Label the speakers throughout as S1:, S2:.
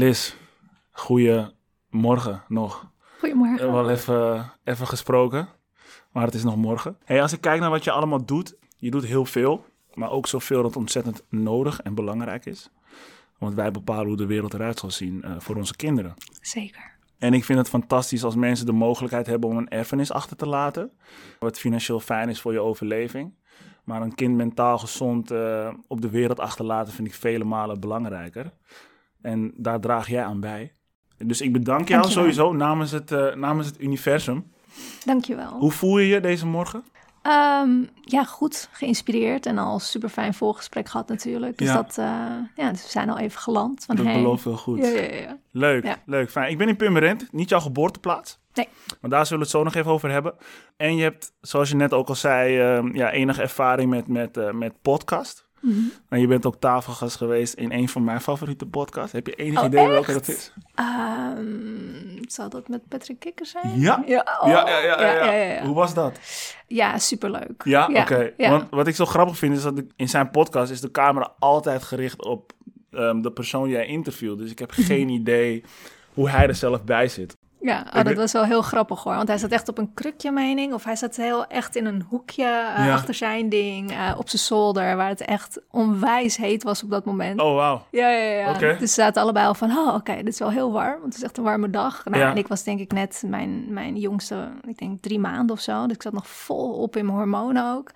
S1: Liz, goeiemorgen nog.
S2: Goedemorgen.
S1: We hebben wel even, even gesproken, maar het is nog morgen. Hey, als ik kijk naar wat je allemaal doet, je doet heel veel, maar ook zoveel dat ontzettend nodig en belangrijk is. Want wij bepalen hoe de wereld eruit zal zien uh, voor onze kinderen.
S2: Zeker.
S1: En ik vind het fantastisch als mensen de mogelijkheid hebben om een erfenis achter te laten. Wat financieel fijn is voor je overleving. Maar een kind mentaal gezond uh, op de wereld achterlaten vind ik vele malen belangrijker. En daar draag jij aan bij. Dus ik bedank jou
S2: Dankjewel.
S1: sowieso namens het, uh, namens het universum.
S2: Dankjewel.
S1: Hoe voel je je deze morgen?
S2: Um, ja, goed. Geïnspireerd en al super fijn voorgesprek gehad natuurlijk. Dus
S1: Ja.
S2: dat, uh, ja, dus we zijn al even geland. Van,
S1: Dat
S2: hey.
S1: belooft wel goed.
S2: Ja, ja, ja.
S1: Leuk, leuk, fijn. Ik ben in Purmerend, niet jouw geboorteplaats.
S2: Nee.
S1: Maar daar zullen we het zo nog even over hebben. En je hebt, zoals je net ook al zei, uh, ja, enige ervaring met, met, uh, met podcast.
S2: Mhm.
S1: En je bent ook tafelgast geweest in een van mijn favoriete podcasts. Heb je enig
S2: Oh,
S1: idee welke
S2: echt?
S1: dat is?
S2: Um, zal dat met Patrick Kikker zijn?
S1: Ja.
S2: Ja, oh,
S1: ja, ja, ja. Hoe was dat?
S2: Ja, superleuk.
S1: Ja,
S2: Ja,
S1: oké. Want wat ik zo grappig vind is dat in zijn podcast is de camera altijd gericht op ehm, de persoon die hij interviewt. Dus ik heb geen idee hoe hij er zelf bij zit.
S2: Ja, oh, dat was wel heel grappig hoor. Want hij zat echt op een krukje, mening. Of hij zat heel echt in een hoekje eh,
S1: Ja.
S2: achter zijn ding. eh, op zijn zolder, waar het echt onwijs heet was op dat moment.
S1: Oh, wauw.
S2: Ja, ja, ja. Dus ze zaten allebei al van, oh, oké, dit is wel heel warm. Want het is echt een warme dag. Nou,
S1: Ja.
S2: En ik was denk ik net mijn, mijn jongste, ik denk drie maanden of zo. Dus ik zat nog vol op in mijn hormonen ook.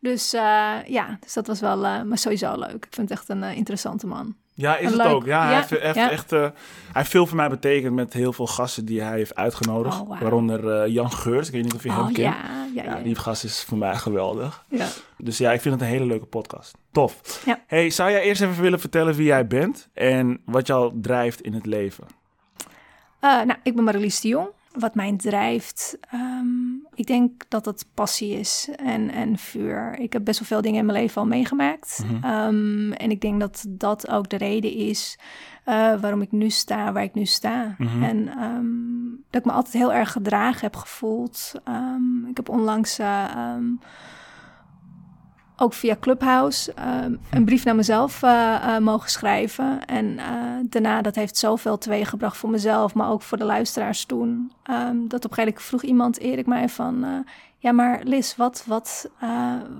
S2: Dus eh, ja, dus dat was wel, maar sowieso leuk. Ik vind het echt een interessante man.
S1: Ja, is
S2: En
S1: het
S2: leuk.
S1: ook. Ja, hij,
S2: Ja,
S1: heeft, heeft
S2: ja.
S1: echt, eh, hij heeft veel voor mij betekend met heel veel gasten die hij heeft uitgenodigd.
S2: Oh.
S1: Waaronder eh, Jan Geurt. Ik weet niet of je hem
S2: Oh
S1: kent.
S2: ja,
S1: die gast is voor mij geweldig.
S2: ja.
S1: Dus ja, ik vind het een hele leuke podcast. Tof. Hey, zou jij eerst even willen vertellen wie jij bent en wat jou drijft in het leven?
S2: Eh, nou, ik ben Marlies de Jong. Wat mij drijft, ehm, ik denk dat het passie is en, en vuur. Ik heb best wel veel dingen in mijn leven al meegemaakt.
S1: Mhm.
S2: Ehm, en ik denk dat dat ook de reden is eh, waarom ik nu sta waar ik nu sta.
S1: Mhm.
S2: En ehm, dat ik me altijd heel erg gedragen heb gevoeld. Ik heb onlangs eh, ook via Clubhouse ehm, een brief naar mezelf eh, eh, mogen schrijven. En eh, daarna, dat heeft zoveel teweeggebracht voor mezelf, maar ook voor de luisteraars toen. ehm, dat op een gegeven moment vroeg iemand, Erik, mij van... ja, maar Liz, wat, wat,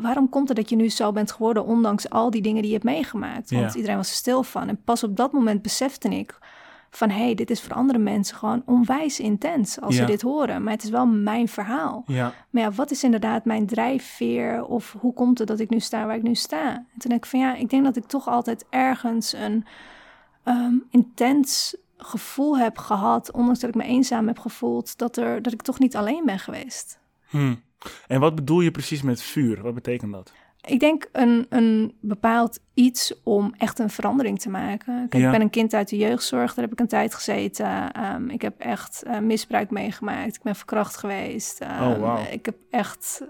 S2: waarom komt het dat je nu zo bent geworden... ondanks al die dingen die je hebt meegemaakt? Want
S1: Ja.
S2: iedereen was er stil van. En pas op dat moment besefte ik van... hé, hey, dit is voor andere mensen gewoon onwijs intens als
S1: Ja.
S2: ze dit horen. Maar het is wel mijn verhaal.
S1: Ja,
S2: Maar ja, wat is inderdaad mijn drijfveer? Of hoe komt het dat ik nu sta waar ik nu sta? En toen denk ik van ja, ik denk dat ik toch altijd ergens een ehm, intens gevoel heb gehad, ondanks dat ik me eenzaam heb gevoeld, dat, er, dat ik toch niet alleen ben geweest.
S1: Hm. En wat bedoel je precies met vuur? Wat betekent dat?
S2: Ik denk een, een bepaald iets om echt een verandering te maken. Kijk,
S1: Ja.
S2: ik ben een kind uit de jeugdzorg, daar heb ik een tijd gezeten. Ehm, ik heb echt eh, misbruik meegemaakt. Ik ben verkracht geweest. Ehm,
S1: Oh.
S2: Ik heb echt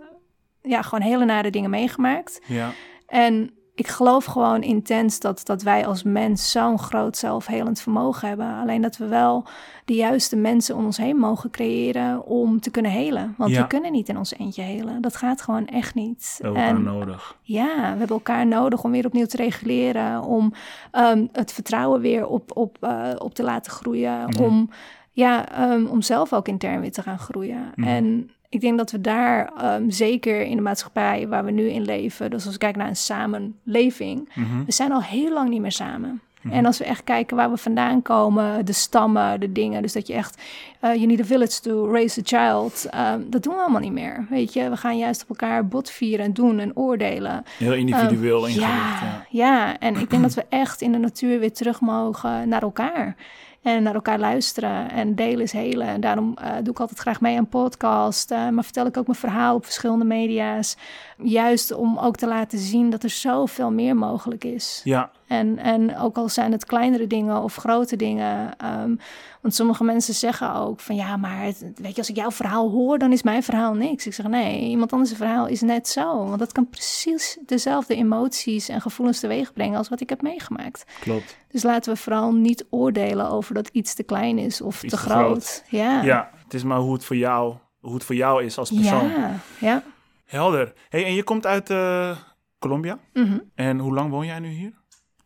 S2: ja, gewoon hele nare dingen meegemaakt.
S1: Ja,
S2: En ik geloof gewoon intens dat, dat wij als mens zo'n groot zelfhelend vermogen hebben. Alleen dat we wel de juiste mensen om ons heen mogen creëren om te kunnen helen. Want
S1: Ja.
S2: we kunnen niet in ons eentje helen. Dat gaat gewoon echt niet.
S1: we hebben elkaar
S2: En
S1: nodig.
S2: ja, we hebben elkaar nodig om weer opnieuw te reguleren. Om ehm, het vertrouwen weer op, op, eh, op te laten groeien. Om, ja, ehm, om zelf ook intern weer te gaan groeien.
S1: Mhm.
S2: En ik denk dat we daar ehm, zeker in de maatschappij waar we nu in leven... dus als we kijken naar een samenleving...
S1: Mhm.
S2: we zijn al heel lang niet meer samen.
S1: Mhm.
S2: En als we echt kijken waar we vandaan komen, de stammen, de dingen. Dus dat je echt, eh you need a village to raise a child. ehm, dat doen we allemaal niet meer. Weet je, we gaan juist op elkaar botvieren en doen en oordelen.
S1: Heel individueel
S2: Ehm,
S1: ingericht.
S2: ja,
S1: Ja.
S2: ja, en ik denk dat we echt in de natuur weer terug mogen naar elkaar. En naar elkaar luisteren en delen is helen. En daarom eh, doe ik altijd graag mee aan podcast. eh, maar vertel ik ook mijn verhaal op verschillende media's. Juist om ook te laten zien dat er zoveel meer mogelijk is.
S1: ja,
S2: En, en ook al zijn het kleinere dingen of grote dingen. ehm, want sommige mensen zeggen ook van ja, maar het- weet je, als ik jouw verhaal hoor, dan is mijn verhaal niks. Ik zeg nee, iemand anders verhaal is net zo. Want dat kan precies dezelfde emoties en gevoelens teweeg brengen als wat ik heb meegemaakt.
S1: klopt.
S2: Dus laten we vooral niet oordelen over dat iets te klein is of
S1: Iets
S2: te groot.
S1: groot.
S2: Ja.
S1: Ja, het is maar hoe het voor jou, hoe het voor jou is als persoon.
S2: ja, ja.
S1: Helder. Hey, en je komt uit eh, Colombia.
S2: Mhm.
S1: En hoe lang woon jij nu hier?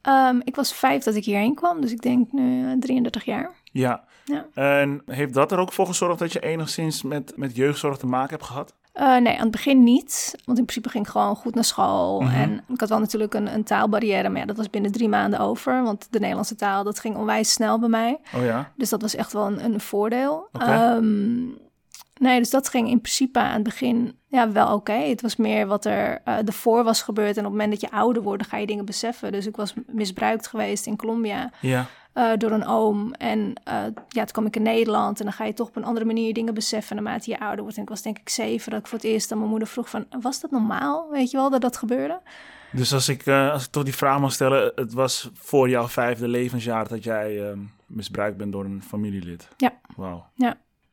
S2: Ehm, ik was vijf dat ik hierheen kwam, dus ik denk nu eh, 33 jaar.
S1: Ja.
S2: Ja.
S1: En heeft dat er ook voor gezorgd dat je enigszins met, met jeugdzorg te maken hebt gehad?
S2: Eh, nee, aan het begin niet. Want in principe ging ik gewoon goed naar school.
S1: Mhm.
S2: En ik had wel natuurlijk een, een taalbarrière. Maar ja, dat was binnen drie maanden over. Want de Nederlandse taal, dat ging onwijs snel bij mij.
S1: Oh ja?
S2: Dus dat was echt wel een, een voordeel. Nee, dus dat ging in principe aan het begin ja, wel oké. Het was meer wat er eh ervoor was gebeurd. En op het moment dat je ouder wordt, ga je dingen beseffen. Dus ik was misbruikt geweest in Colombia
S1: Ja.
S2: eh, door een oom. En eh, ja, toen kwam ik in Nederland. En dan ga je toch op een andere manier dingen beseffen naarmate je ouder wordt. En ik was denk ik zeven dat ik voor het eerst aan mijn moeder vroeg van... Was dat normaal? Weet je wel, dat dat gebeurde?
S1: Dus als ik, als ik toch die vraag mag stellen, het was voor jouw vijfde levensjaar dat jij ehm, misbruikt bent door een familielid.
S2: Ja.
S1: Wauw.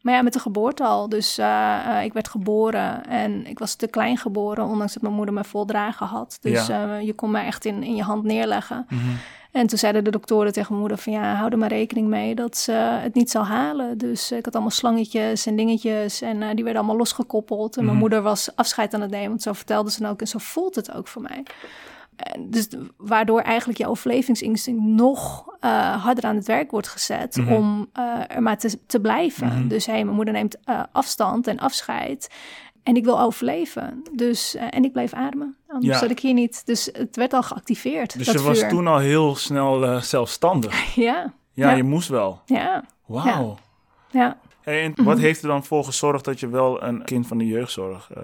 S2: Maar ja, met de geboorte al. Dus eh, eh, ik werd geboren en ik was te klein geboren, ondanks dat mijn moeder me vol dragen had. Dus
S1: Ja.
S2: eh, je kon me echt in, in je hand neerleggen.
S1: Mhm.
S2: En toen zeiden de doktoren tegen mijn moeder van ja, hou er maar rekening mee dat ze het niet zal halen. Dus ik had allemaal slangetjes en dingetjes en die werden allemaal losgekoppeld. En mijn
S1: Mhm.
S2: moeder was afscheid aan het nemen, want zo vertelde ze dan ook en zo voelt het ook voor mij. Dus waardoor eigenlijk je overlevingsinstinct nog eh, harder aan het werk wordt gezet
S1: Mhm.
S2: om eh, er maar te, te blijven.
S1: Mhm.
S2: Dus hey, mijn moeder neemt eh, afstand en afscheid. En ik wil overleven. Dus, en ik bleef ademen. Anders
S1: Ja.
S2: zat ik hier niet. Dus het werd al geactiveerd.
S1: Dus
S2: dat
S1: je was toen al heel snel zelfstandig.
S2: Ja,
S1: Ja,
S2: Ja.
S1: je moest wel.
S2: ja,
S1: Wauw.
S2: ja.
S1: En
S2: Mhm.
S1: wat heeft er dan voor gezorgd dat je wel een kind van de jeugdzorg ehm,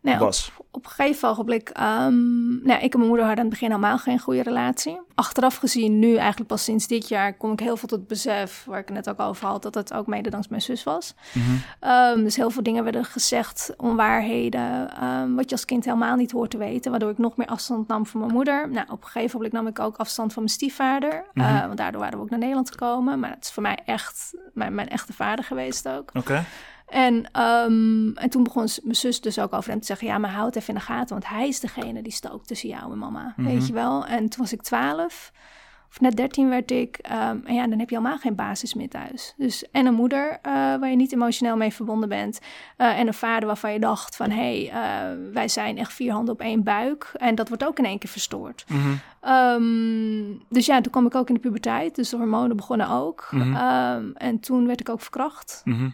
S2: Nou,
S1: was?
S2: op een gegeven ogenblik... ehm, nou, ik en mijn moeder hadden aan het begin helemaal geen goede relatie. Achteraf gezien, nu eigenlijk pas sinds dit jaar... kom ik heel veel tot het besef, waar ik het net ook over had... dat het ook mede dankzij mijn zus was.
S1: Mhm.
S2: Ehm, dus heel veel dingen werden gezegd, onwaarheden, ehm, wat je als kind helemaal niet hoort te weten, waardoor ik nog meer afstand nam van mijn moeder. Nou, op een gegeven moment nam ik ook afstand van mijn stiefvader,
S1: Mhm.
S2: eh, want daardoor waren we ook naar Nederland gekomen. Maar het is voor mij echt mijn, mijn echte vader geweest ook.
S1: Oké.
S2: En, ehm, en toen begon mijn zus dus ook over hem te zeggen, ja, maar houd het even in de gaten, want hij is degene die stookt tussen jou en mama,
S1: Mhm.
S2: weet je wel. En toen was ik twaalf. Of net 13 werd ik. ehm, en ja, dan heb je helemaal geen basis meer thuis. Dus en een moeder eh, waar je niet emotioneel mee verbonden bent. eh, en een vader waarvan je dacht van... hé, hey, eh, wij zijn echt vier handen op één buik. En dat wordt ook in één keer verstoord.
S1: Mhm.
S2: Ehm, dus ja, toen kwam ik ook in de puberteit. Dus de hormonen begonnen ook.
S1: Mhm.
S2: Ehm, en toen werd ik ook verkracht.
S1: Mhm.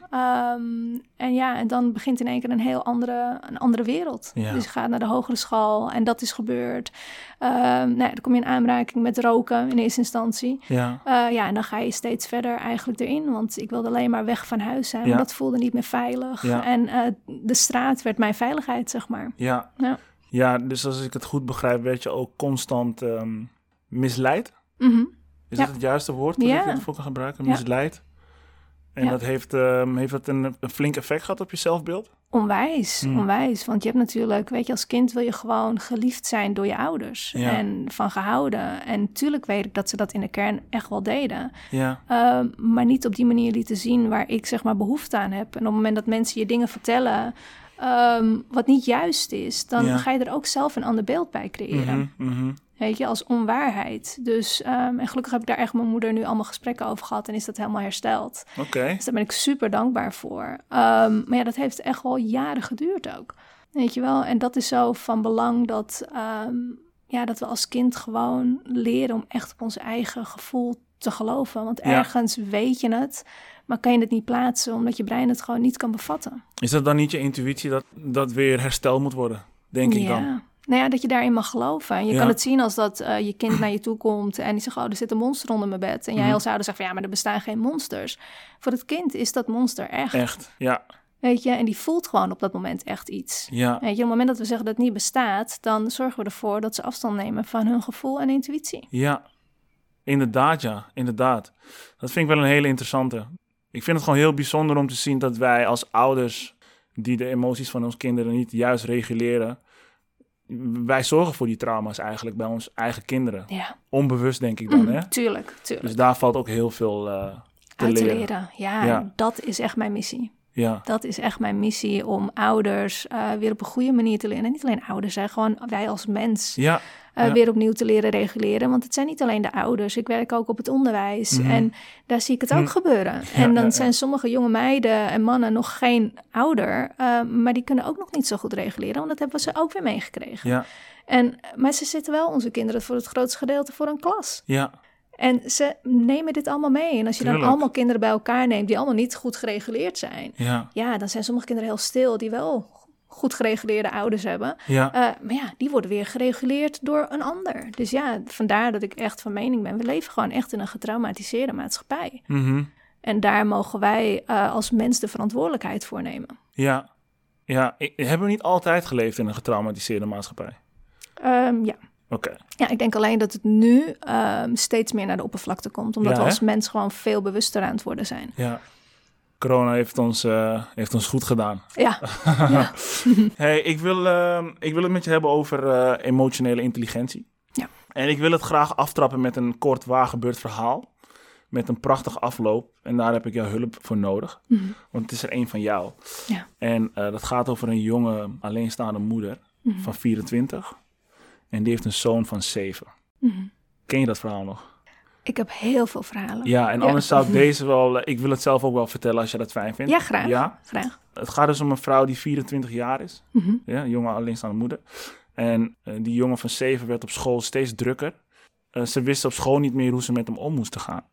S2: En ja, en dan begint in één keer een heel andere, een andere wereld.
S1: Ja.
S2: Dus je gaat naar de hogere school en dat is gebeurd. Nou ja, dan kom je in aanraking met roken in eerste instantie.
S1: Ja.
S2: Eh, ja, en dan ga je steeds verder eigenlijk erin. Want ik wilde alleen maar weg van huis zijn.
S1: Ja.
S2: want dat voelde niet meer veilig.
S1: Ja.
S2: En eh, de straat werd mijn veiligheid, zeg maar.
S1: Ja.
S2: Ja.
S1: Ja, dus als ik het goed begrijp, werd je ook constant ehm, misleid.
S2: Mhm.
S1: Is dat het juiste woord dat
S2: Ja.
S1: ik ervoor kan gebruiken? Misleid. En
S2: Ja.
S1: dat heeft, ehm, heeft dat een, een flink effect gehad op je zelfbeeld?
S2: Onwijs,
S1: Hmm.
S2: onwijs. Want je hebt natuurlijk, weet je, als kind wil je gewoon geliefd zijn door je ouders.
S1: Ja.
S2: En van gehouden. En natuurlijk weet ik dat ze dat in de kern echt wel deden.
S1: Ja.
S2: Ehm, maar niet op die manier lieten zien waar ik zeg maar behoefte aan heb. En op het moment dat mensen je dingen vertellen ehm, wat niet juist is, dan
S1: Ja.
S2: ga je er ook zelf een ander beeld bij creëren.
S1: Mhm, mhm.
S2: Weet je, als onwaarheid. Dus, ehm, en gelukkig heb ik daar echt mijn moeder nu allemaal gesprekken over gehad en is dat helemaal hersteld.
S1: Oké.
S2: Dus daar ben ik super dankbaar voor. Ehm, maar ja, dat heeft echt wel jaren geduurd ook. Weet je wel? En dat is zo van belang dat, ja, dat we als kind gewoon leren om echt op ons eigen gevoel te geloven. Want
S1: Ja.
S2: ergens weet je het, maar kan je het niet plaatsen omdat je brein het gewoon niet kan bevatten.
S1: Is dat dan niet je intuïtie dat dat weer hersteld moet worden? Denk ik
S2: ja.
S1: dan.
S2: Nou ja, dat je daarin mag geloven. En je
S1: Ja.
S2: kan het zien als dat eh, je kind naar je toe komt en die zegt, oh, er zit een monster onder mijn bed. En jij
S1: Mhm.
S2: als ouder zegt van, ja, maar er bestaan geen monsters. Voor het kind is dat monster echt.
S1: Echt. Ja.
S2: Weet je, en die voelt gewoon op dat moment echt iets.
S1: Ja.
S2: Weet je, op het moment dat we zeggen dat het niet bestaat, dan zorgen we ervoor dat ze afstand nemen van hun gevoel en intuïtie.
S1: Ja. Inderdaad, ja. Inderdaad. Dat vind ik wel een hele interessante. Ik vind het gewoon heel bijzonder om te zien dat wij als ouders die de emoties van onze kinderen niet juist reguleren, wij zorgen voor die trauma's eigenlijk bij onze eigen kinderen.
S2: Ja,
S1: Onbewust denk ik dan,
S2: Mhm,
S1: hè?
S2: tuurlijk, tuurlijk.
S1: Dus daar valt ook heel veel eh, te
S2: Uit
S1: leren.
S2: leren. Ja,
S1: Ja.
S2: dat is echt mijn missie.
S1: Ja.
S2: Dat is echt mijn missie om ouders uh, weer op een goede manier te leren. En niet alleen ouders, hè, gewoon wij als mens
S1: Ja.
S2: Uh,
S1: Ja.
S2: weer opnieuw te leren reguleren. Want het zijn niet alleen de ouders. Ik werk ook op het onderwijs.
S1: Mhm.
S2: En daar zie ik het ook
S1: Mhm.
S2: gebeuren.
S1: Ja,
S2: en dan
S1: ja,
S2: zijn sommige jonge meiden en mannen nog geen ouder. uh, maar die kunnen ook nog niet zo goed reguleren. Want dat hebben ze ook weer meegekregen.
S1: Ja.
S2: En, maar ze zitten wel, onze kinderen, voor het grootste gedeelte voor een klas.
S1: Ja.
S2: En ze nemen dit allemaal mee. En als je
S1: Tuurlijk.
S2: dan allemaal kinderen bij elkaar neemt die allemaal niet goed gereguleerd zijn.
S1: Ja.
S2: Ja, dan zijn sommige kinderen heel stil die wel goed gereguleerde ouders hebben.
S1: Ja.
S2: Uh, maar ja, die worden weer gereguleerd door een ander. Dus ja, vandaar dat ik echt van mening ben. We leven gewoon echt in een getraumatiseerde maatschappij.
S1: Mhm.
S2: En daar mogen wij uh, als mens de verantwoordelijkheid voor nemen.
S1: Ja. Ja. Ik, hebben we niet altijd geleefd in een getraumatiseerde maatschappij?
S2: Um, ja.
S1: Oké.
S2: Ja, ik denk alleen dat het nu um, steeds meer naar de oppervlakte komt. Omdat
S1: Ja,
S2: we als mens gewoon veel bewuster aan het worden zijn.
S1: Ja. Corona heeft ons, uh, heeft ons goed gedaan.
S2: Ja. ja.
S1: hey, ik wil, uh, ik wil het met je hebben over uh, emotionele intelligentie.
S2: Ja.
S1: En ik wil het graag aftrappen met een kort waar gebeurd verhaal. Met een prachtig afloop. En daar heb ik jouw hulp voor nodig.
S2: Mm -hmm.
S1: Want het is er een van jou.
S2: Ja.
S1: En uh, dat gaat over een jonge, alleenstaande moeder
S2: mm -hmm.
S1: van 24. En die heeft een zoon van 7.
S2: Mm -hmm.
S1: Ken je dat verhaal nog?
S2: Ik heb heel veel verhalen.
S1: Ja, en anders zou ik deze wel... Ik wil het zelf ook wel vertellen als je dat fijn vindt.
S2: Ja, graag.
S1: Ja?
S2: graag.
S1: Het gaat dus om een vrouw die 24 jaar is.
S2: Mm
S1: Ja, een jonge alleenstaande moeder. En uh, die jongen van 7 werd op school steeds drukker. Uh, ze wist op school niet meer hoe ze met hem om moesten gaan.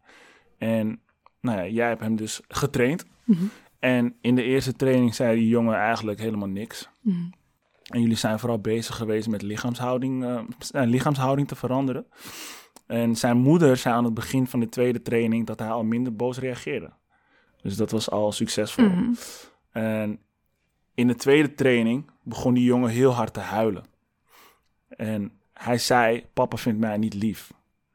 S1: En nou ja, jij hebt hem dus getraind.
S2: -hmm.
S1: En in de eerste training zei die jongen eigenlijk helemaal niks.
S2: -hmm.
S1: En jullie zijn vooral bezig geweest met lichaamshouding, uh, lichaamshouding te veranderen. En zijn moeder zei aan het begin van de tweede training dat hij al minder boos reageerde. Dus dat was al succesvol.
S2: Mm -hmm.
S1: En in de tweede training begon die jongen heel hard te huilen. En hij zei, papa vindt mij niet lief.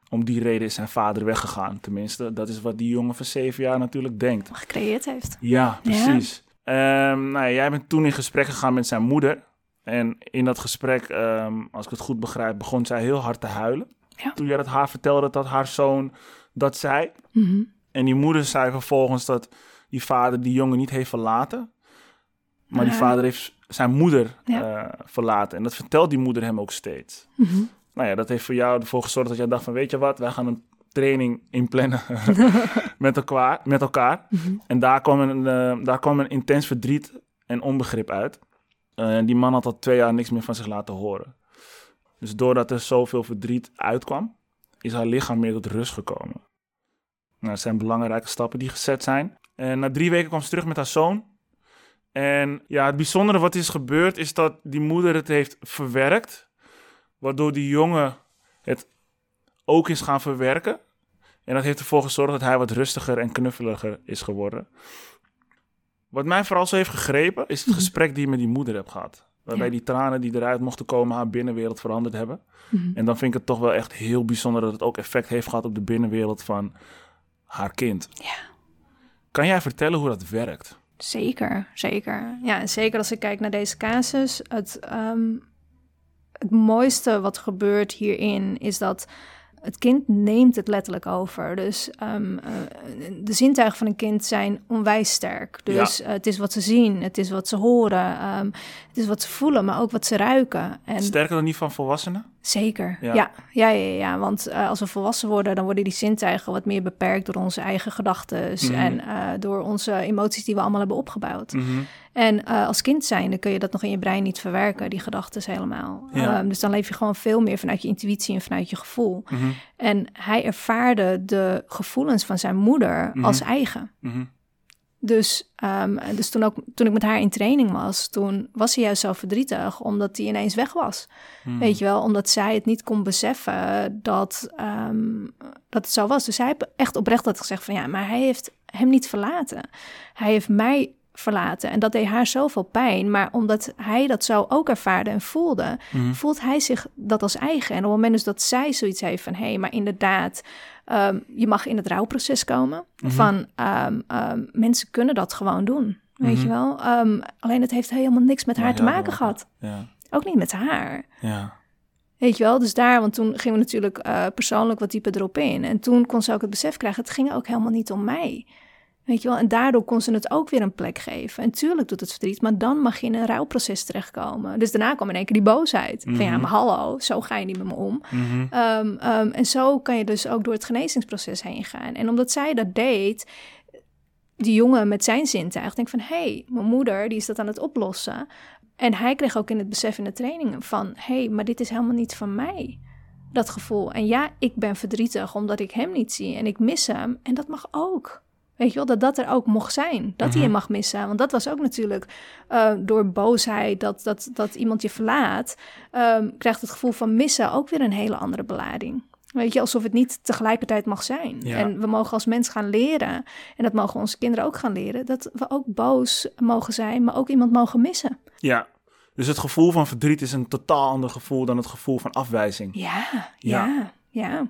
S1: Om die reden is zijn vader weggegaan. Tenminste, dat is wat die jongen van zeven jaar natuurlijk denkt.
S2: Gecreëerd heeft.
S1: Ja, precies. Ja. Um, nou, jij bent toen in gesprek gegaan met zijn moeder. En in dat gesprek, um, als ik het goed begrijp, begon zij heel hard te huilen.
S2: Ja.
S1: Toen jij dat haar vertelde dat haar zoon dat zei.
S2: Mm -hmm.
S1: En die moeder zei vervolgens dat die vader die jongen niet heeft verlaten. Maar die
S2: Ah.
S1: vader heeft zijn moeder
S2: Ja.
S1: uh, verlaten. En dat vertelt die moeder hem ook steeds.
S2: Mm -hmm.
S1: Nou ja, dat heeft voor jou ervoor gezorgd dat jij dacht van... weet je wat, wij gaan een training inplannen met, elkaar, met elkaar.
S2: Mm -hmm.
S1: En daar kwam, een, uh, daar kwam een intens verdriet en onbegrip uit. Uh, die man had al twee jaar niks meer van zich laten horen. Dus doordat er zoveel verdriet uitkwam... is haar lichaam meer tot rust gekomen. Nou, dat zijn belangrijke stappen die gezet zijn. En na drie weken kwam ze terug met haar zoon. En ja, het bijzondere wat is gebeurd is dat die moeder het heeft verwerkt. Waardoor die jongen het ook is gaan verwerken. En dat heeft ervoor gezorgd dat hij wat rustiger en knuffeliger is geworden. Wat mij vooral zo heeft gegrepen is het gesprek die je met die moeder hebt gehad. Waarbij
S2: Ja.
S1: die tranen die eruit mochten komen haar binnenwereld veranderd hebben.
S2: Mhm.
S1: En dan vind ik het toch wel echt heel bijzonder dat het ook effect heeft gehad op de binnenwereld van haar kind.
S2: Ja.
S1: Kan jij vertellen hoe dat werkt?
S2: Zeker, zeker. Ja, en zeker als ik kijk naar deze casus. Het, um, het mooiste wat gebeurt hierin is dat het kind neemt het letterlijk over. Dus um, uh, de zintuigen van een kind zijn onwijs sterk. Dus ja. uh, het is wat ze zien, het is wat ze horen, um, het is wat ze voelen, maar ook wat ze ruiken.
S1: En Sterker dan die van volwassenen?
S2: Zeker, ja. Ja, ja, ja, ja. want uh, als we volwassen worden, dan worden die zintuigen wat meer beperkt door onze eigen gedachten mm -hmm. en uh, door onze emoties die we allemaal hebben opgebouwd.
S1: Mm -hmm.
S2: En uh, als kind zijn, dan kun je dat nog in je brein niet verwerken, die gedachten helemaal.
S1: Ja.
S2: Um, dus dan leef je gewoon veel meer vanuit je intuïtie en vanuit je gevoel.
S1: Mm -hmm.
S2: En hij ervaarde de gevoelens van zijn moeder
S1: Mhm.
S2: als eigen. Dus, um, dus toen, ook, toen ik met haar in training was, toen was hij juist zo verdrietig, omdat hij ineens weg was.
S1: Mhm.
S2: Weet je wel, omdat zij het niet kon beseffen dat, um, dat het zo was. Dus hij heeft echt oprecht dat gezegd van ja, maar hij heeft hem niet verlaten. Hij heeft mij verlaten en dat deed haar zoveel pijn. Maar omdat hij dat zo ook ervaarde en voelde,
S1: Mhm.
S2: voelt hij zich dat als eigen. En op het moment dus dat zij zoiets heeft van hé, hey, maar inderdaad, um, je mag in het rouwproces komen.
S1: Mhm.
S2: Van um, um, mensen kunnen dat gewoon doen. Weet
S1: Mhm.
S2: je wel? alleen het heeft helemaal niks met haar te maken
S1: wel.
S2: gehad.
S1: Ja,
S2: Ook niet met haar.
S1: ja.
S2: Weet je wel, dus daar, want toen gingen we natuurlijk uh, persoonlijk wat dieper erop in. En toen kon ze ook het besef krijgen, het ging ook helemaal niet om mij. Weet je wel? En daardoor kon ze het ook weer een plek geven. En tuurlijk doet het verdriet, maar dan mag je in een rouwproces terechtkomen. Dus daarna kwam in één keer die boosheid. Van ja,
S1: Mhm.
S2: maar hallo, zo ga je niet met me om.
S1: Mhm.
S2: Ehm, ehm, en zo kan je dus ook door het genezingsproces heen gaan. En omdat zij dat deed, die jongen met zijn zintuig denkt van... hé, hey, mijn moeder die is dat aan het oplossen. En hij kreeg ook in het besef in de trainingen van... hé, hey, maar dit is helemaal niet van mij, dat gevoel. En ja, ik ben verdrietig omdat ik hem niet zie en ik mis hem. En dat mag ook. Weet je wel, dat dat er ook mocht zijn. Dat hij
S1: Mhm.
S2: je mag missen. Want dat was ook natuurlijk eh, door boosheid, dat, dat, dat iemand je verlaat... ehm, krijgt het gevoel van missen ook weer een hele andere belading. Weet je, alsof het niet tegelijkertijd mag zijn.
S1: Ja.
S2: En we mogen als mens gaan leren, en dat mogen onze kinderen ook gaan leren, dat we ook boos mogen zijn, maar ook iemand mogen missen.
S1: Ja, dus het gevoel van verdriet is een totaal ander gevoel dan het gevoel van afwijzing.
S2: Ja,
S1: Ja.
S2: ja, ja.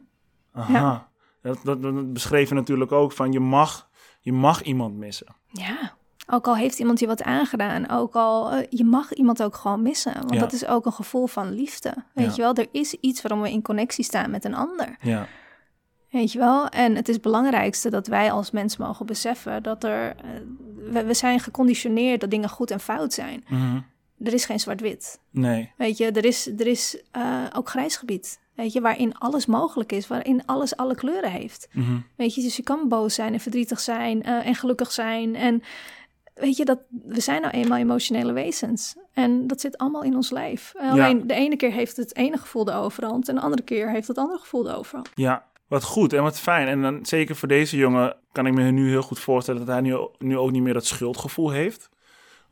S1: Aha. Dat, dat, dat beschreef je natuurlijk ook van je mag, je mag iemand missen.
S2: Ja. Ook al heeft iemand je wat aangedaan, ook al eh, je mag iemand ook gewoon missen. Want
S1: Ja.
S2: dat is ook een gevoel van liefde. Weet
S1: Ja.
S2: je wel, er is iets waarom we in connectie staan met een ander.
S1: Ja,
S2: Weet je wel? En het is het belangrijkste dat wij als mens mogen beseffen dat er. eh, we, we zijn geconditioneerd dat dingen goed en fout zijn.
S1: Mhm.
S2: Er is geen zwart-wit.
S1: nee.
S2: Weet je, er is, er is eh, ook grijs gebied. Weet je, waarin alles mogelijk is, waarin alles alle kleuren heeft.
S1: Mhm.
S2: Weet je, dus je kan boos zijn en verdrietig zijn eh, en gelukkig zijn. En weet je, dat, we zijn nou eenmaal emotionele wezens. En dat zit allemaal in ons lijf. En Alleen de ene keer heeft het ene gevoel de overhand en de andere keer heeft het andere gevoel de overhand.
S1: Ja, wat goed en wat fijn. En dan zeker voor deze jongen kan ik me nu heel goed voorstellen dat hij nu, nu ook niet meer dat schuldgevoel heeft.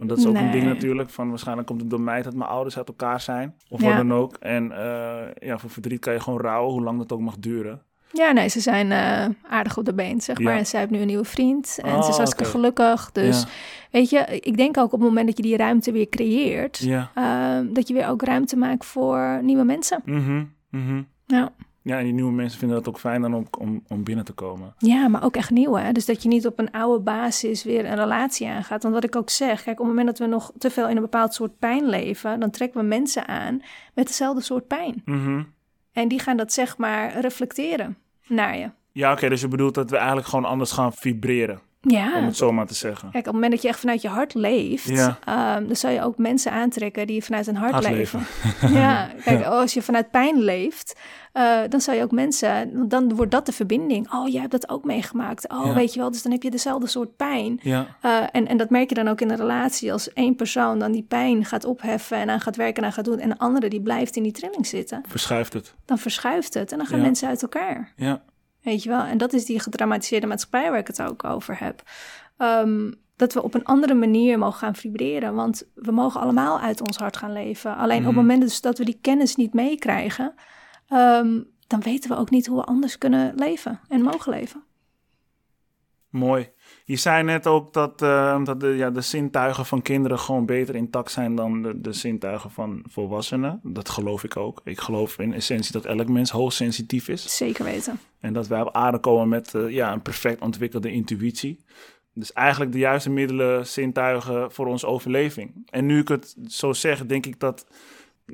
S1: Want dat is ook een ding natuurlijk van waarschijnlijk komt het door mij dat mijn ouders uit elkaar zijn. Of
S2: Ja.
S1: wat dan ook. En eh, ja, voor verdriet kan je gewoon rouwen, hoe lang dat ook mag duren.
S2: Ja, nee, ze zijn eh, aardig op de been, zeg maar.
S1: Ja.
S2: En zij heeft nu een nieuwe vriend en
S1: Oh,
S2: ze is hartstikke
S1: oké.
S2: gelukkig. Dus
S1: Ja.
S2: weet je, ik denk ook op het moment dat je die ruimte weer creëert,
S1: Ja.
S2: eh, dat je weer ook ruimte maakt voor nieuwe mensen.
S1: Mhm.
S2: Ja.
S1: Ja, en die nieuwe mensen vinden dat ook fijn dan ook om, om binnen te komen.
S2: Ja, maar ook echt nieuw, hè? Dus dat je niet op een oude basis weer een relatie aangaat. Want wat ik ook zeg, kijk, op het moment dat we nog te veel in een bepaald soort pijn leven, dan trekken we mensen aan met dezelfde soort pijn.
S1: Mhm.
S2: En die gaan dat zeg maar reflecteren naar je.
S1: Ja, oké, dus je bedoelt dat we eigenlijk gewoon anders gaan vibreren,
S2: Ja.
S1: om het zo maar te zeggen.
S2: Kijk, op het moment dat je echt vanuit je hart leeft,
S1: Ja.
S2: ehm, dan zal je ook mensen aantrekken die vanuit hun hart,
S1: Hart
S2: leven. ja, kijk, als je vanuit pijn leeft, eh, dan zal je ook mensen, dan wordt dat de verbinding. Oh, jij hebt dat ook meegemaakt. Oh,
S1: Ja.
S2: weet je wel, dus dan heb je dezelfde soort pijn.
S1: Ja,
S2: Eh, en, en dat merk je dan ook in een relatie. Als één persoon dan die pijn gaat opheffen en aan gaat werken en aan gaat doen, en de andere die blijft in die trilling zitten,
S1: verschuift het.
S2: dan verschuift het en dan gaan mensen uit elkaar.
S1: Ja,
S2: Weet je wel? En dat is die gedramatiseerde maatschappij waar ik het ook over heb. Ehm, dat we op een andere manier mogen gaan vibreren. Want we mogen allemaal uit ons hart gaan leven. Alleen op het moment dus dat we die kennis niet meekrijgen, ehm, dan weten we ook niet hoe we anders kunnen leven en mogen leven.
S1: mooi. Je zei net ook dat, eh, dat de, ja, de zintuigen van kinderen gewoon beter intact zijn dan de, de zintuigen van volwassenen. Dat geloof ik ook. Ik geloof in essentie dat elk mens hoogsensitief is.
S2: Zeker weten.
S1: En dat wij op aarde komen met eh, ja, een perfect ontwikkelde intuïtie. Dus eigenlijk de juiste middelen, zintuigen voor onze overleving. En nu ik het zo zeg, denk ik dat,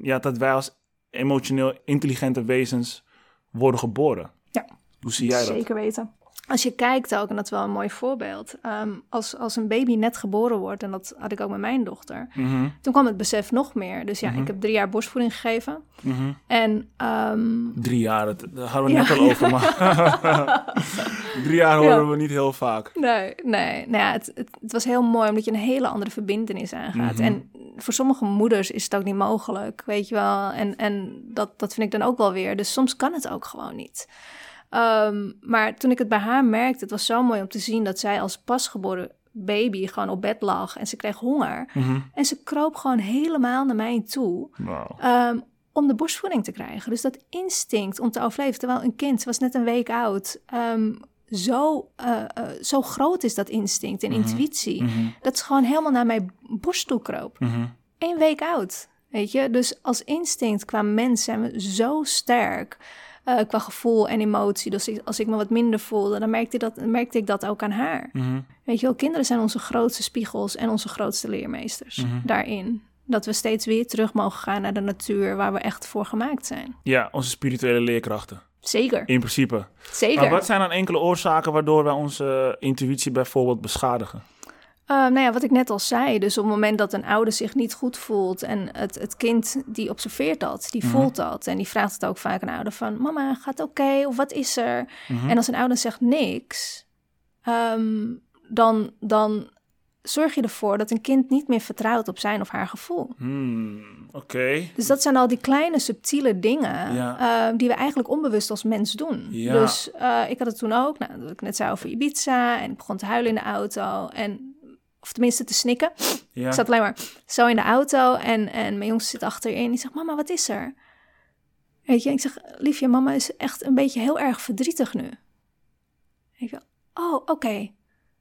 S1: ja, dat wij als emotioneel intelligente wezens worden geboren.
S2: Ja.
S1: Hoe zie jij dat?
S2: Zeker weten. Als je kijkt ook, en dat is wel een mooi voorbeeld. ehm, als, als een baby net geboren wordt, en dat had ik ook met mijn dochter.
S1: Mhm,
S2: Toen kwam het besef nog meer. Dus ja,
S1: Mhm.
S2: ik heb drie jaar borstvoeding gegeven.
S1: mhm.
S2: En ehm,
S1: Drie jaar, dat, daar hadden we
S2: Ja.
S1: net al over. Maar drie jaar horen
S2: Ja.
S1: we niet heel vaak.
S2: Nee, nee. Nou ja, het, het, het was heel mooi omdat je een hele andere verbindenis aangaat.
S1: Mhm.
S2: En voor sommige moeders is het ook niet mogelijk, weet je wel. En, en dat, dat vind ik dan ook wel weer. Dus soms kan het ook gewoon niet. Ehm, maar toen ik het bij haar merkte, het was zo mooi om te zien dat zij als pasgeboren baby gewoon op bed lag en ze kreeg honger.
S1: Mhm.
S2: En ze kroop gewoon helemaal naar mij toe ehm, om de borstvoeding te krijgen. Dus dat instinct om te overleven, terwijl een kind, was net een week oud, ehm, zo, eh, eh, zo groot is dat instinct en
S1: Mhm.
S2: intuïtie,
S1: Mhm,
S2: dat ze gewoon helemaal naar mijn borst toe kroop.
S1: mhm.
S2: Eén week oud, weet je. Dus als instinct qua mens zijn we zo sterk. Eh, qua gevoel en emotie. Dus ik- als ik me wat minder voelde, dan merkte ik dat, merkte ik dat ook aan haar.
S1: Mhm.
S2: Weet je wel, kinderen zijn onze grootste spiegels en onze grootste leermeesters
S1: Mhm.
S2: daarin. Dat we steeds weer terug mogen gaan naar de natuur waar we echt voor gemaakt zijn.
S1: Ja, onze spirituele leerkrachten.
S2: Zeker,
S1: in principe.
S2: zeker.
S1: Maar wat zijn dan enkele oorzaken waardoor wij onze intuïtie bijvoorbeeld beschadigen?
S2: Uh, nou ja, wat ik net al zei. Dus op het moment dat een ouder zich niet goed voelt en het, het kind die observeert dat, die
S1: Mhm.
S2: voelt dat. En die vraagt het ook vaak aan de ouder van, mama, gaat het oké? Of wat is er?
S1: Mhm.
S2: En als een ouder zegt niks, ehm, dan, dan zorg je ervoor dat een kind niet meer vertrouwt op zijn of haar gevoel.
S1: Hmm, Oké.
S2: Dus dat zijn al die kleine subtiele dingen
S1: Ja.
S2: eh, die we eigenlijk onbewust als mens doen.
S1: Ja.
S2: Dus eh, ik had het toen ook, nou, dat ik net zei over Ibiza en ik begon te huilen in de auto en of tenminste te snikken.
S1: Ja.
S2: Ik zat alleen maar zo in de auto en, en mijn jongste zit achterin. Die zegt, mama, wat is er? Weet je, ik zeg, liefje, mama is echt een beetje heel erg verdrietig nu. Ik dacht, oh, oké.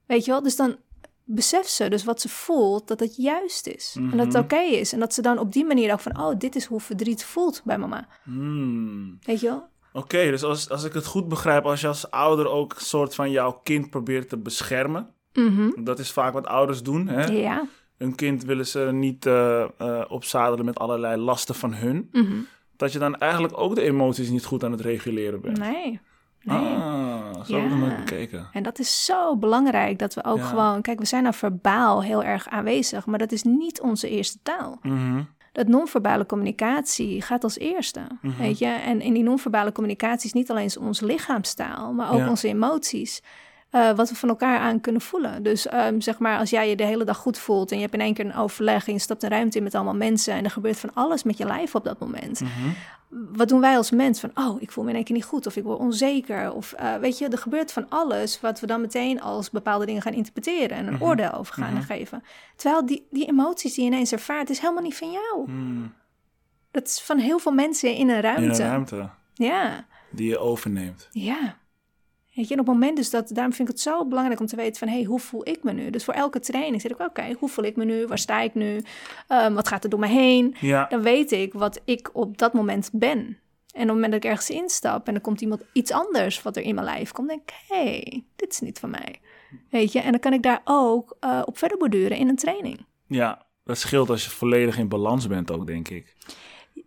S2: Weet je wel, dus dan beseft ze dus wat ze voelt, dat het juist is. En dat het
S1: Mhm.
S2: oké is. En dat ze dan op die manier ook van, oh, dit is hoe verdriet voelt bij mama.
S1: Hmm.
S2: Weet je wel?
S1: Oké, dus als, als ik het goed begrijp, als je als ouder ook een soort van jouw kind probeert te beschermen.
S2: Mhm.
S1: Dat is vaak wat ouders doen. Hè?
S2: Ja.
S1: Hun kind willen ze niet eh, eh, opzadelen met allerlei lasten van hun.
S2: Mhm.
S1: Dat je dan eigenlijk ook de emoties niet goed aan het reguleren bent.
S2: Nee. Nee.
S1: Ah, zo heb ik nog
S2: Ja.
S1: nooit bekeken.
S2: En dat is zo belangrijk dat we ook
S1: Ja.
S2: gewoon... Kijk, we zijn nou verbaal heel erg aanwezig, maar dat is niet onze eerste taal.
S1: Mhm.
S2: Dat non-verbale communicatie gaat als eerste, weet je. En in die non-verbale communicatie is niet alleen onze lichaamstaal, maar ook
S1: Ja.
S2: onze emoties. Eh, wat we van elkaar aan kunnen voelen. Dus ehm, zeg maar, als jij je de hele dag goed voelt en je hebt in één keer een overleg en je stapt een ruimte in met allemaal mensen en er gebeurt van alles met je lijf op dat moment.
S1: Mhm.
S2: Wat doen wij als mens? Van, oh, ik voel me in één keer niet goed of ik word onzeker. Of eh, weet je, er gebeurt van alles wat we dan meteen als bepaalde dingen gaan interpreteren en een
S1: Mhm.
S2: oordeel over gaan
S1: Mhm.
S2: geven. Terwijl die, die emoties die je ineens ervaart, is helemaal niet van jou.
S1: Hmm.
S2: Dat is van heel veel mensen in een ruimte.
S1: In een ruimte
S2: Ja,
S1: die je overneemt.
S2: ja. Weet je, en op het moment dus dat, daarom vind ik het zo belangrijk om te weten van, hé, hey, hoe voel ik me nu? Dus voor elke training zit ik, oké, hoe voel ik me nu? Waar sta ik nu? Ehm, wat gaat er door me heen?
S1: Ja,
S2: Dan weet ik wat ik op dat moment ben. En op het moment dat ik ergens instap en er komt iemand iets anders wat er in mijn lijf komt, denk ik, hé, hey, dit is niet van mij. Weet je, en dan kan ik daar ook eh, op verder borduren in een training.
S1: ja, dat scheelt als je volledig in balans bent ook, denk ik.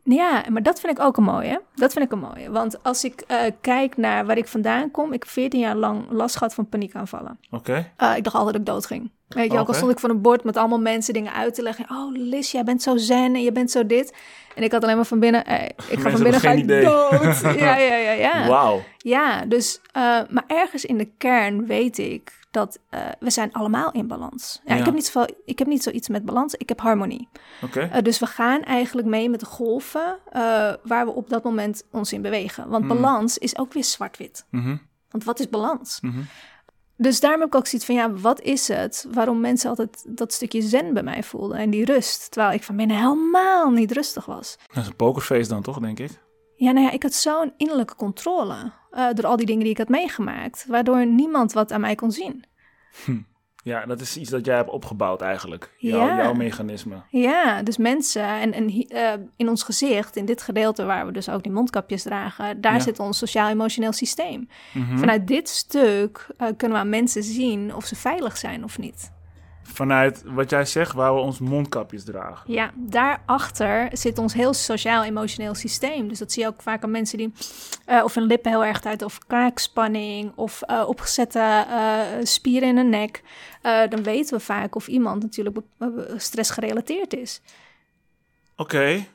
S2: Ja, maar dat vind ik ook een mooie. Dat vind ik een mooie. Want als ik eh, kijk naar waar ik vandaan kom, ik heb 14 jaar lang last gehad van paniekaanvallen.
S1: Oké?
S2: Eh, ik dacht altijd dat ik dood ging. Weet je, ook
S1: Oké.
S2: al stond ik voor een bord met allemaal mensen dingen uit te leggen. Oh, Liz, jij bent zo zen en je bent zo dit. En ik had alleen maar van binnen, eh, ik ga van binnen ga
S1: hebben
S2: ik dood. ja, ja, ja, ja.
S1: Wauw.
S2: Ja, dus, maar ergens in de kern weet ik dat eh, we zijn allemaal in balans. Ja,
S1: Ja.
S2: Ik, heb niet zoveel, ik heb niet zoiets met balans, ik heb harmonie.
S1: Oké.
S2: Eh, dus we gaan eigenlijk mee met de golven eh, waar we op dat moment ons in bewegen. Want
S1: Hmm.
S2: balans is ook weer zwart-wit.
S1: Mhm,
S2: Want wat is balans?
S1: mhm.
S2: Dus daarom heb ik ook zoiets van, ja, wat is het? Waarom mensen altijd dat stukje zen bij mij voelden en die rust. Terwijl ik van binnen helemaal niet rustig was.
S1: Dat is een pokerface dan toch, denk ik?
S2: Ja, nou ja, ik had zo'n innerlijke controle eh, door al die dingen die ik had meegemaakt. Waardoor niemand wat aan mij kon zien.
S1: Ja, dat is iets dat jij hebt opgebouwd eigenlijk. Jouw,
S2: Ja.
S1: jouw mechanisme.
S2: Ja, dus mensen en, eh, in ons gezicht, in dit gedeelte waar we dus ook die mondkapjes dragen, daar
S1: Ja.
S2: zit ons sociaal-emotioneel systeem.
S1: Mhm.
S2: Vanuit dit stuk eh, kunnen we aan mensen zien of ze veilig zijn of niet.
S1: Vanuit wat jij zegt, waar we ons mondkapjes dragen.
S2: Ja, daarachter zit ons heel sociaal-emotioneel systeem. Dus dat zie je ook vaak aan mensen die eh, of hun lippen heel erg uit, of kaakspanning, of eh, opgezette eh, spieren in de nek. Dan weten we vaak of iemand natuurlijk stressgerelateerd is.
S1: Oké.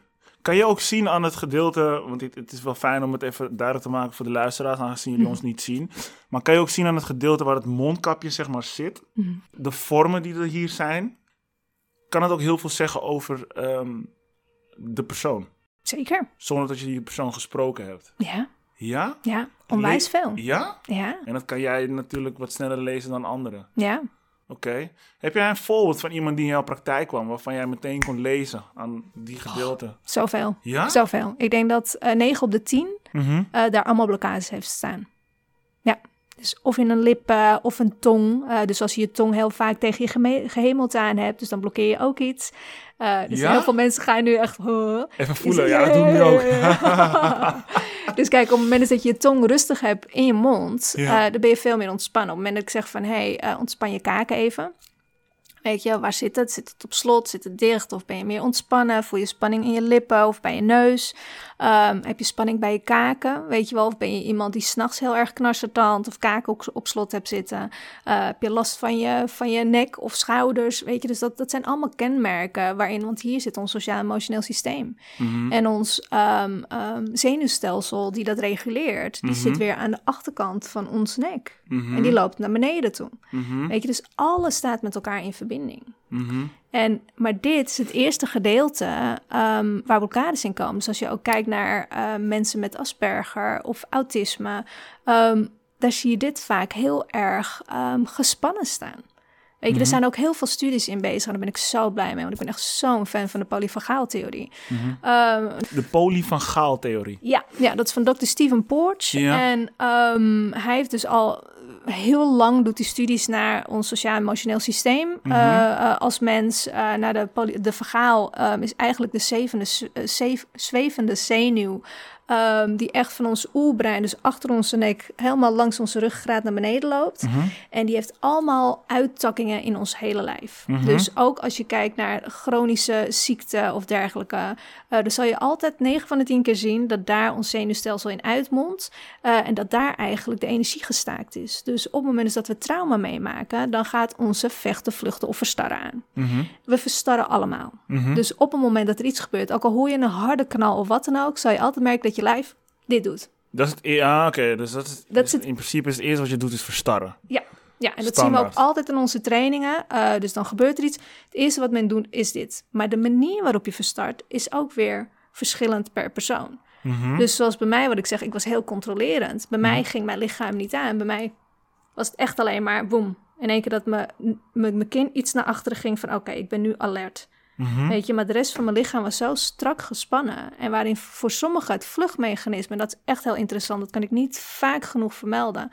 S1: Kan je ook zien aan het gedeelte, want het, het is wel fijn om het even duidelijk te maken voor de luisteraars, aangezien jullie
S2: Mhm.
S1: ons niet zien. Maar kan je ook zien aan het gedeelte waar het mondkapje zeg maar zit,
S2: Mhm.
S1: de vormen die er hier zijn, kan het ook heel veel zeggen over ehm, de persoon,
S2: Zeker,
S1: zonder dat je die persoon gesproken hebt.
S2: ja,
S1: Ja?
S2: ja, onwijs veel.
S1: Ja?
S2: Ja,
S1: En dat kan jij natuurlijk wat sneller lezen dan anderen.
S2: ja.
S1: Oké. Heb jij een voorbeeld van iemand die in jouw praktijk kwam, waarvan jij meteen kon lezen aan die gedeelte?
S2: Zoveel,
S1: Ja?
S2: zoveel. Ik denk dat eh 9 op de 10
S1: Mhm.
S2: eh, daar allemaal blokkades heeft staan. Ja, dus of in een lip eh, of een tong. Eh, dus als je je tong heel vaak tegen je gehemelte aan hebt, dus dan blokkeer je ook iets. Eh, dus
S1: Ja?
S2: heel veel mensen gaan nu echt... huh.
S1: Even
S2: Dus-
S1: voelen, ja, dat doe ik nu ook.
S2: dus kijk, op het moment dat je je tong rustig hebt in je mond,
S1: Ja.
S2: dan ben je veel meer ontspannen. Op het moment dat ik zeg van, hé, hey, ontspan je kaken even. Weet je, waar zit het? Zit het op slot? Zit het dicht? Of ben je meer ontspannen? Voel je spanning in je lippen of bij je neus? Ehm, heb je spanning bij je kaken? Weet je wel, of ben je iemand die s'nachts heel erg knarsertand of kaken op, op slot hebt zitten? Uh, heb je last van je, van je nek of schouders? Weet je, dus dat, dat zijn allemaal kenmerken waarin, want hier zit ons sociaal-emotioneel systeem.
S1: Mhm.
S2: En ons um, um, zenuwstelsel die dat reguleert, die
S1: Mhm.
S2: zit weer aan de achterkant van ons nek.
S1: Mhm.
S2: En die loopt naar beneden toe.
S1: Mhm.
S2: Weet je, dus alles staat met elkaar in verbinding.
S1: Mhm.
S2: En, maar dit is het eerste gedeelte ehm, waar blokkades in komen. Dus als je ook kijkt naar eh, mensen met Asperger of autisme, ehm, daar zie je dit vaak heel erg ehm, gespannen staan. Weet je, er
S1: Mhm.
S2: zijn ook heel veel studies in bezig en daar ben ik zo blij mee, want ik ben echt zo'n fan van de polyvagaaltheorie.
S1: Mhm.
S2: Ehm,
S1: De polyvagaal-theorie.
S2: ja, ja, dat is van Dr. Steven Porch.
S1: Ja.
S2: En ehm, hij heeft dus al heel lang doet hij studies naar ons sociaal-emotioneel systeem
S1: Mhm.
S2: eh, eh, als mens. eh, naar de, poly- de vagaal ehm, is eigenlijk de zevende, zwevende zenuw. Ehm, die echt van ons oerbrein, dus achter onze nek, helemaal langs onze ruggraat naar beneden loopt.
S1: Mhm.
S2: En die heeft allemaal uittakkingen in ons hele lijf.
S1: Mhm.
S2: Dus ook als je kijkt naar chronische ziekte of dergelijke, eh, dan zal je altijd 9 van de 10 keer zien dat daar ons zenuwstelsel in uitmondt. eh, en dat daar eigenlijk de energie gestaakt is. Dus op het moment dat we trauma meemaken, dan gaat onze vechten, vluchten of verstarren aan.
S1: Mhm.
S2: We verstarren allemaal. Dus op het moment dat er iets gebeurt, ook al hoor je een harde knal of wat dan ook, zal je altijd merken dat je lijf dit doet.
S1: Dat is het, e- ja, oké. Dus dat is,
S2: Dat
S1: dus
S2: is het-
S1: in principe is het eerste wat je doet is verstarren.
S2: Ja, en dat zien we ook altijd in onze trainingen. Eh, dus dan gebeurt er iets. Het eerste wat men doet is dit. Maar de manier waarop je verstart is ook weer verschillend per persoon.
S1: Mhm.
S2: Dus zoals bij mij, wat ik zeg, ik was heel controlerend. Bij mij ging mijn lichaam niet aan. Bij mij was het echt alleen maar boem. In één keer dat mijn kin iets naar achteren ging van oké, ik ben nu alert.
S1: Mhm.
S2: Weet je, maar de rest van mijn lichaam was zo strak gespannen. En waarin voor sommigen het vluchtmechanisme, dat is echt heel interessant, dat kan ik niet vaak genoeg vermelden.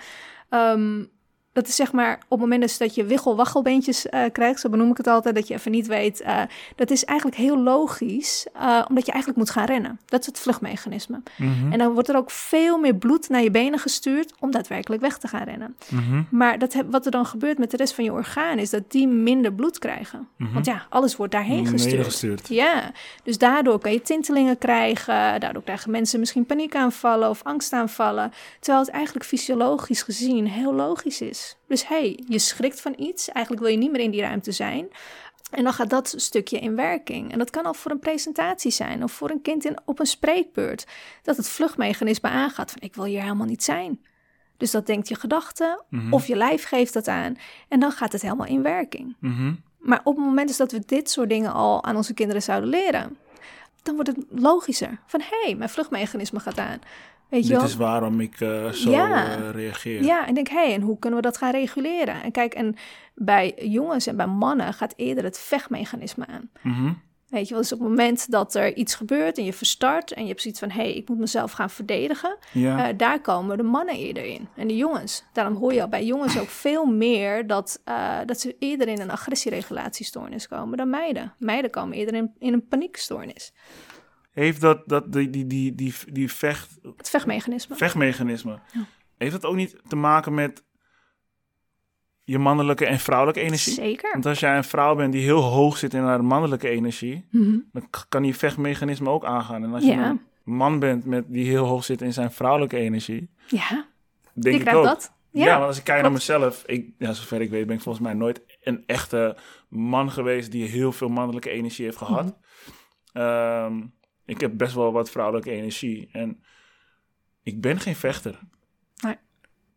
S2: Ehm, dat is zeg maar op het moment dus dat je wiggelwaggelbeentjes eh krijgt, zo benoem ik het altijd, dat je even niet weet. eh, dat is eigenlijk heel logisch, eh, omdat je eigenlijk moet gaan rennen. Dat is het vluchtmechanisme.
S1: Mhm.
S2: En dan wordt er ook veel meer bloed naar je benen gestuurd om daadwerkelijk weg te gaan rennen.
S1: Mhm.
S2: Maar dat wat er dan gebeurt met de rest van je orgaan is dat die minder bloed krijgen.
S1: Mhm.
S2: Want ja, alles wordt daarheen gestuurd.
S1: gestuurd.
S2: Ja, dus daardoor kan je tintelingen krijgen. Daardoor krijgen mensen misschien paniekaanvallen of angstaanvallen. Terwijl het eigenlijk fysiologisch gezien heel logisch is. Dus hey, je schrikt van iets. Eigenlijk wil je niet meer in die ruimte zijn. En dan gaat dat stukje in werking. En dat kan al voor een presentatie zijn of voor een kind in, op een spreekbeurt. Dat het vluchtmechanisme aangaat van ik wil hier helemaal niet zijn. Dus dat denkt je gedachte
S1: Mhm.
S2: of je lijf geeft dat aan. En dan gaat het helemaal in werking.
S1: Mhm.
S2: Maar op het moment dus dat we dit soort dingen al aan onze kinderen zouden leren, dan wordt het logischer. Van hé, hey, mijn vluchtmechanisme gaat aan. Weet
S1: Dit is waarom ik eh, zo
S2: Ja.
S1: eh, reageer.
S2: Ja, en denk hé, hey, en hoe kunnen we dat gaan reguleren? En kijk, en bij jongens en bij mannen gaat eerder het vechtmechanisme aan.
S1: Mhm.
S2: Weet je wel, dus op het moment dat er iets gebeurt en je verstart en je hebt zoiets van hé, hey, ik moet mezelf gaan verdedigen,
S1: ja.
S2: eh, daar komen de mannen eerder in. En de jongens. Daarom hoor je al bij jongens ook veel meer dat, dat ze eerder in een agressieregulatiestoornis komen dan meiden. Meiden komen eerder in, in een paniekstoornis.
S1: Heeft dat, dat die, die, die, die, die vecht,
S2: Het vechtmechanisme.
S1: vechtmechanisme,
S2: Ja.
S1: heeft dat ook niet te maken met je mannelijke en vrouwelijke energie?
S2: Zeker.
S1: Want als jij een vrouw bent die heel hoog zit in haar mannelijke energie,
S2: Mhm.
S1: dan kan die vechtmechanisme ook aangaan. En als je een man bent met die heel hoog zit in zijn vrouwelijke energie,
S2: Ja,
S1: denk ik
S2: krijgt
S1: ook.
S2: dat.
S1: Ja,
S2: Ja,
S1: want als ik kijk naar mezelf, ik, ja, zover ik weet ben ik volgens mij nooit een echte man geweest die heel veel mannelijke energie heeft gehad.
S2: Mhm.
S1: Ehm, ik heb best wel wat vrouwelijke energie en ik ben geen vechter.
S2: Nee.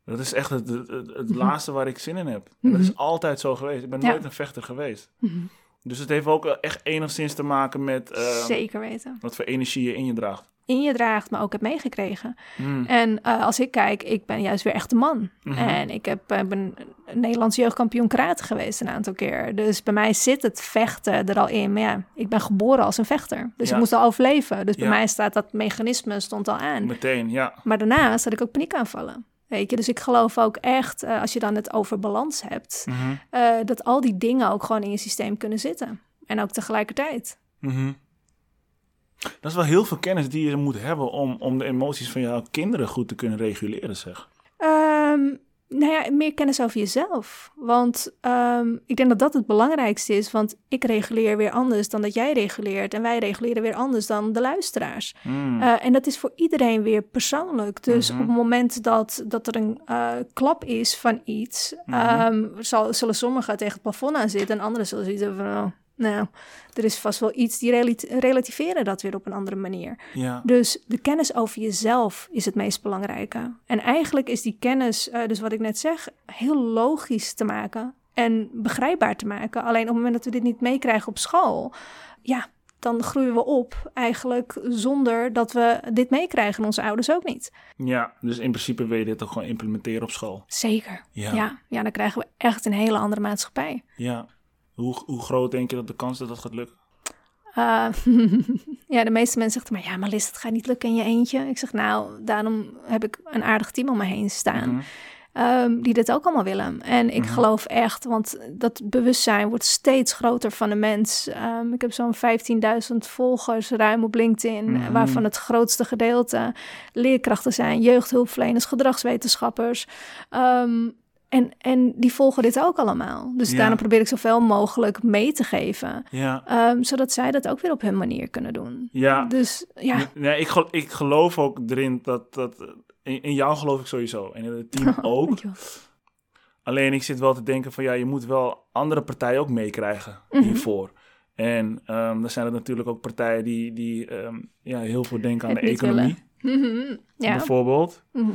S1: Dat is echt het, het,
S2: Mhm.
S1: laatste waar ik zin in heb. En dat
S2: Mhm.
S1: is altijd zo geweest. Ik ben
S2: Ja.
S1: nooit een vechter geweest.
S2: Mhm.
S1: Dus het heeft ook echt enigszins te maken met ehm,
S2: Zeker weten.
S1: wat voor energie je in je draagt.
S2: In je draagt, maar ook hebt meegekregen.
S1: Mm.
S2: En eh, als ik kijk, ik ben juist weer echt een man.
S1: Mhm.
S2: En ik heb, eh, ben een Nederlands jeugdkampioen karate geweest een aantal keer. Dus bij mij zit het vechten er al in. Maar ja, ik ben geboren als een vechter. Dus
S1: Ja.
S2: ik moest al overleven. Dus bij mij staat dat mechanisme stond al aan.
S1: Meteen, ja.
S2: Maar daarnaast had ik ook paniekaanvallen. Weet je, dus ik geloof ook echt, eh, als je dan het over balans hebt,
S1: Mhm.
S2: dat al die dingen ook gewoon in je systeem kunnen zitten. En ook tegelijkertijd.
S1: Mhm. Dat is wel heel veel kennis die je moet hebben om, om de emoties van jouw kinderen goed te kunnen reguleren, zeg.
S2: Ehm, nou ja, meer kennis over jezelf. Want ehm, ik denk dat dat het belangrijkste is. Want ik reguleer weer anders dan dat jij reguleert. En wij reguleren weer anders dan de luisteraars.
S1: Hmm.
S2: Uh, en dat is voor iedereen weer persoonlijk. Dus
S1: Mhm.
S2: op het moment dat, dat er een uh, klap is van iets,
S1: Mhm.
S2: um, zal, zullen sommigen tegen het plafond aan zitten en anderen zullen zoiets van, oh, nou, er is vast wel iets die relati relativeren dat weer op een andere manier.
S1: ja.
S2: Dus de kennis over jezelf is het meest belangrijke. En eigenlijk is die kennis, uh, dus wat ik net zeg, heel logisch te maken en begrijpbaar te maken. Alleen op het moment dat we dit niet meekrijgen op school, ja, dan groeien we op eigenlijk zonder dat we dit meekrijgen. En onze ouders ook niet.
S1: Ja, dus in principe wil je dit ook gewoon implementeren op school.
S2: Zeker.
S1: Ja.
S2: Ja, ja dan krijgen we echt een hele andere maatschappij.
S1: Ja. Hoe, hoe groot denk je dat de kans dat dat gaat lukken?
S2: Uh, ja, de meeste mensen zeggen, maar ja, maar Liz, het gaat niet lukken in je eentje. Ik zeg, nou, daarom heb ik een aardig team om me heen staan.
S1: Mhm.
S2: Um, die dit ook allemaal willen. En ik
S1: Mhm.
S2: geloof echt, want dat bewustzijn wordt steeds groter van de mens. Um, ik heb zo'n 15.000 volgers ruim op LinkedIn,
S1: Mhm.
S2: waarvan het grootste gedeelte leerkrachten zijn, jeugdhulpverleners, gedragswetenschappers. Um, en, en die volgen dit ook allemaal. Dus
S1: Ja.
S2: daarom probeer ik zoveel mogelijk mee te geven.
S1: Ja.
S2: Um, zodat zij dat ook weer op hun manier kunnen doen.
S1: Ja.
S2: Dus ja.
S1: Nee, ik, gel- ik geloof ook erin dat... dat in, in jou geloof ik sowieso. En in het team ook.
S2: Dankjewel.
S1: Alleen ik zit wel te denken van ja, je moet wel andere partijen ook meekrijgen
S2: Mhm.
S1: hiervoor. En ehm dan zijn er natuurlijk ook partijen die, die ehm, ja, heel veel denken aan
S2: Het
S1: de economie.
S2: Mhm. Ja.
S1: Bijvoorbeeld.
S2: Mhm.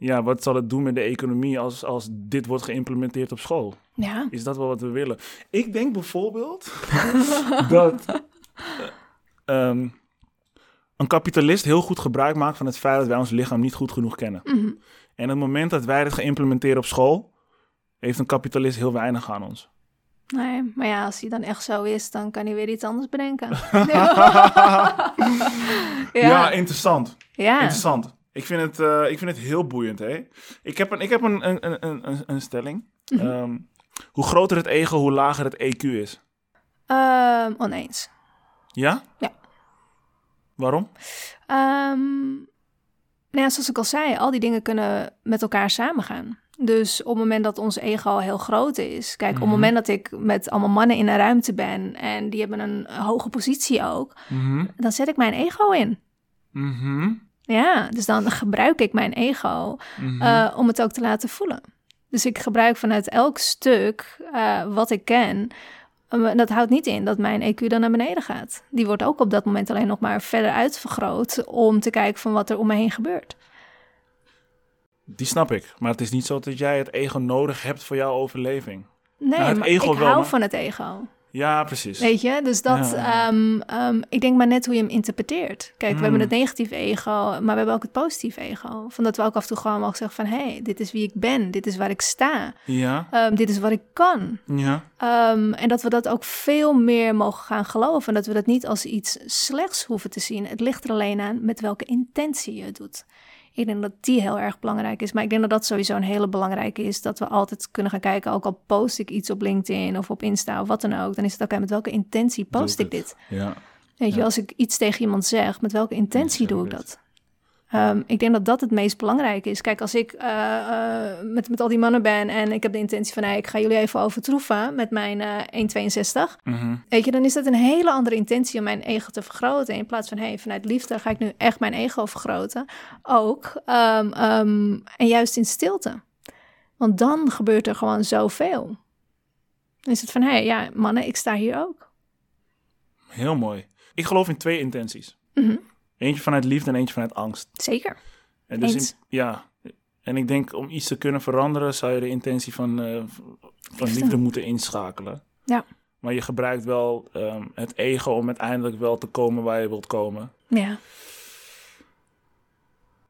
S1: Ja, wat zal het doen met de economie als, als dit wordt geïmplementeerd op school?
S2: ja.
S1: Is dat wel wat we willen? Ik denk bijvoorbeeld dat eh, ehm, een kapitalist heel goed gebruik maakt van het feit dat wij ons lichaam niet goed genoeg kennen.
S2: Mhm.
S1: En op het moment dat wij dit gaan implementeren op school, heeft een kapitalist heel weinig aan ons.
S2: Nee, maar ja, als hij dan echt zo is, dan kan hij weer iets anders bedenken.
S1: Ja, interessant.
S2: ja.
S1: Interessant. Ik vind het, eh, ik vind het heel boeiend. Hè? Ik heb een, ik heb een, een, een, een, een stelling.
S2: Mhm.
S1: Ehm, hoe groter het ego, hoe lager het EQ is.
S2: Ehm, oneens.
S1: Ja?
S2: Ja.
S1: Waarom?
S2: Ehm, nou ja, zoals ik al zei, al die dingen kunnen met elkaar samengaan. Dus op het moment dat ons ego al heel groot is. Kijk, op
S1: Mhm.
S2: het moment dat ik met allemaal mannen in een ruimte ben en die hebben een hoge positie ook,
S1: Mhm.
S2: dan zet ik mijn ego in.
S1: Mhm.
S2: Ja, dus dan gebruik ik mijn ego
S1: Mhm.
S2: eh, om het ook te laten voelen. Dus ik gebruik vanuit elk stuk eh, wat ik ken. eh, dat houdt niet in dat mijn EQ dan naar beneden gaat. Die wordt ook op dat moment alleen nog maar verder uitvergroot om te kijken van wat er om me heen gebeurt.
S1: Die snap ik. Maar het is niet zo dat jij het ego nodig hebt voor jouw overleving.
S2: Nee,
S1: Nou, het
S2: maar
S1: ego
S2: ik
S1: wel,
S2: hou
S1: maar-
S2: van het ego.
S1: Ja, precies.
S2: Weet je, dus dat,
S1: Ja,
S2: ehm, ehm, ik denk maar net hoe je hem interpreteert. Kijk, we
S1: Mm.
S2: hebben het negatieve ego, maar we hebben ook het positieve ego. Van dat we ook af en toe gewoon mogen zeggen van, hé, hey, dit is wie ik ben, dit is waar ik sta,
S1: Ja,
S2: Ehm, dit is wat ik kan.
S1: ja.
S2: En dat we dat ook veel meer mogen gaan geloven. En dat we dat niet als iets slechts hoeven te zien. Het ligt er alleen aan met welke intentie je het doet. Ik denk dat die heel erg belangrijk is. Maar ik denk dat dat sowieso een hele belangrijke is. Dat we altijd kunnen gaan kijken. Ook al post ik iets op LinkedIn of op Insta of wat dan ook. Dan is het oké, met welke intentie post ik dit?
S1: Ja.
S2: Weet je,
S1: Ja.
S2: als ik iets tegen iemand zeg, met welke intentie doe ik dat? Ehm, ik denk dat dat het meest belangrijke is. Kijk, als ik eh, eh, met, met al die mannen ben en ik heb de intentie van... Hey, ik ga jullie even overtroeven met mijn eh 1,62...
S1: Mhm.
S2: Weet je, dan is dat een hele andere intentie om mijn ego te vergroten. In plaats van, hey, vanuit liefde ga ik nu echt mijn ego vergroten. Ook. ehm, ehm, en juist in stilte. Want dan gebeurt er gewoon zoveel. Dan is het van, hey, ja, mannen, ik sta hier ook.
S1: Heel mooi. Ik geloof in twee intenties.
S2: Mhm,
S1: Eentje vanuit liefde en eentje vanuit angst.
S2: Zeker.
S1: En dus in- ja. En ik denk om iets te kunnen veranderen, zou je de intentie van, eh, van
S2: Liefde.
S1: liefde moeten inschakelen.
S2: Ja.
S1: Maar je gebruikt wel ehm, het ego om uiteindelijk wel te komen waar je wilt komen.
S2: Ja.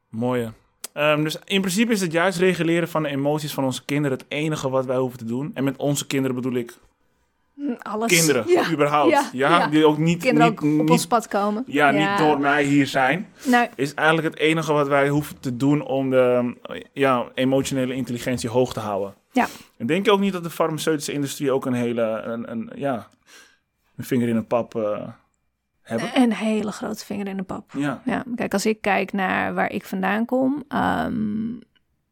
S1: Mooie. Ehm, dus in principe is het juist reguleren van de emoties van onze kinderen het enige wat wij hoeven te doen. En met onze kinderen bedoel ik
S2: Alles.
S1: kinderen,
S2: Ja.
S1: überhaupt. Ja, die ook niet,
S2: Kinderen
S1: niet,
S2: ook op
S1: niet,
S2: ons pad komen.
S1: ja, niet door mij hier zijn. Is eigenlijk het enige wat wij hoeven te doen om de ja, emotionele intelligentie hoog te houden.
S2: Ja.
S1: En denk je ook niet dat de farmaceutische industrie ook een hele, een, een, ja, een vinger in de pap eh, hebben?
S2: een hele grote vinger in de pap.
S1: Ja.
S2: Ja, kijk, als ik kijk naar waar ik vandaan kom,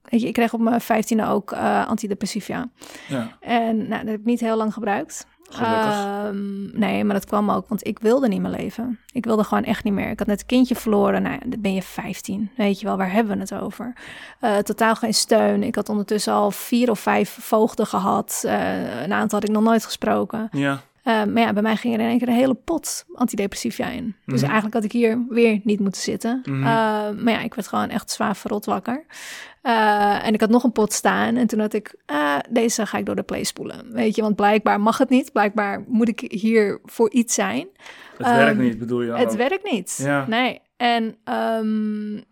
S2: je, ik kreeg op mijn vijftiende ook uh, antidepressiva.
S1: Ja.
S2: En nou, dat heb ik niet heel lang gebruikt. Ehm, nee, maar dat kwam ook, want ik wilde niet meer leven. Ik wilde gewoon echt niet meer. Ik had net een kindje verloren. Nou, dan ben je 15. Weet je wel, waar hebben we het over? Uh, totaal geen steun. Ik had ondertussen al vier of vijf voogden gehad. Uh, een aantal had ik nog nooit gesproken.
S1: Ja.
S2: Uh, maar ja, bij mij ging er in één keer een hele pot antidepressiva in. Dus
S1: Mhm.
S2: eigenlijk had ik hier weer niet moeten zitten.
S1: Mhm.
S2: Uh, maar ja, ik werd gewoon echt zwaar verrot wakker. Uh, en ik had nog een pot staan. En toen had ik, ah, deze ga ik door de play spoelen. Weet je, want blijkbaar mag het niet. Blijkbaar moet ik hier voor iets zijn.
S1: Het werkt
S2: Ehm,
S1: niet, bedoel je
S2: Het werkt niet.
S1: Ja.
S2: Nee. En, um,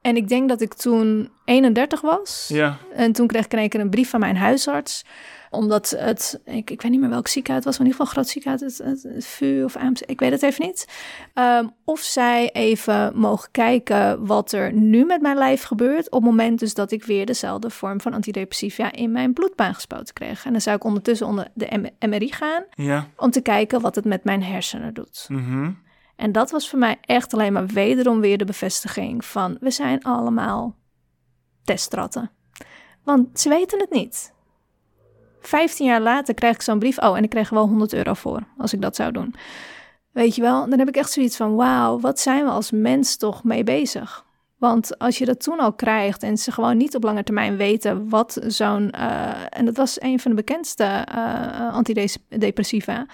S2: en ik denk dat ik toen 31 was.
S1: Ja.
S2: En toen kreeg ik in één keer een brief van mijn huisarts omdat het, ik, ik weet niet meer welk ziekenhuis het was, maar in ieder geval groot ziekenhuis, het, het, het VU of AMC, ik weet het even niet. Um, of zij even mogen kijken wat er nu met mijn lijf gebeurt, op het moment dus dat ik weer dezelfde vorm van antidepressiva in mijn bloedbaan gespoten kreeg. En dan zou ik ondertussen onder de MRI gaan,
S1: Ja.
S2: om te kijken wat het met mijn hersenen doet.
S1: Mhm.
S2: En dat was voor mij echt alleen maar wederom weer de bevestiging van, we zijn allemaal testratten. Want ze weten het niet. 15 jaar later krijg ik zo'n brief. Oh, en ik kreeg er wel 100 euro voor als ik dat zou doen. Weet je wel, dan heb ik echt zoiets van: wauw, wat zijn we als mens toch mee bezig? Want als je dat toen al krijgt en ze gewoon niet op lange termijn weten wat zo'n. Uh, en dat was een van de bekendste uh, antidepressiva.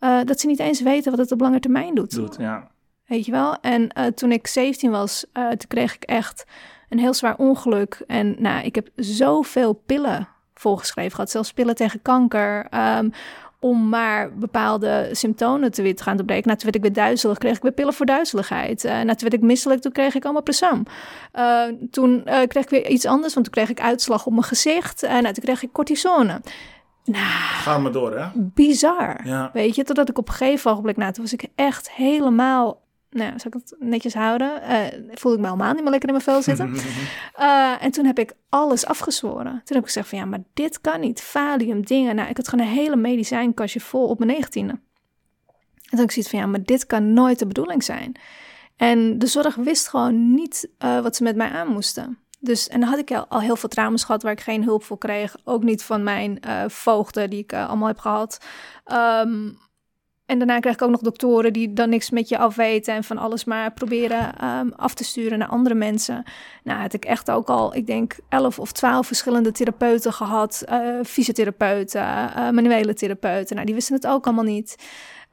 S2: Uh, dat ze niet eens weten wat het op lange termijn doet.
S1: Doet, ja.
S2: Weet je wel? En toen ik 17 was, toen kreeg ik echt een heel zwaar ongeluk. En nou, ik heb zoveel pillen volgeschreven gehad. Zelfs pillen tegen kanker. Um, om maar bepaalde symptomen te weer te gaan doorbreken. Nou, toen werd ik weer duizelig, kreeg ik weer pillen voor duizeligheid. Uh, nou, toen werd ik misselijk, toen kreeg ik allemaal presam. Uh, toen uh, kreeg ik weer iets anders, want toen kreeg ik uitslag op mijn gezicht. En nou, toen kreeg ik cortisone. Nou,
S1: Ga maar door, hè?
S2: Bizar.
S1: Ja.
S2: Weet je, totdat ik op een gegeven ogenblik, nou, toen was ik echt helemaal nou, zal ik het netjes houden? Uh, voelde ik me helemaal niet meer lekker in mijn vel zitten. uh, en toen heb ik alles afgezworen. Toen heb ik gezegd van ja, maar dit kan niet. Valium, dingen. Nou, ik had gewoon een hele medicijnkastje vol op mijn negentiende. En toen heb ik zoiets van ja, maar dit kan nooit de bedoeling zijn. En de zorg wist gewoon niet uh, wat ze met mij aan moesten. Dus, en dan had ik al, al heel veel trauma's gehad waar ik geen hulp voor kreeg. Ook niet van mijn voogden die ik allemaal heb gehad. Um, en daarna krijg ik ook nog doktoren die dan niks met je afweten en van alles maar proberen um, af te sturen naar andere mensen. Nou, had ik echt ook al, ik denk, elf of twaalf verschillende therapeuten gehad. Uh, fysiotherapeuten, uh, manuele therapeuten. Nou, die wisten het ook allemaal niet.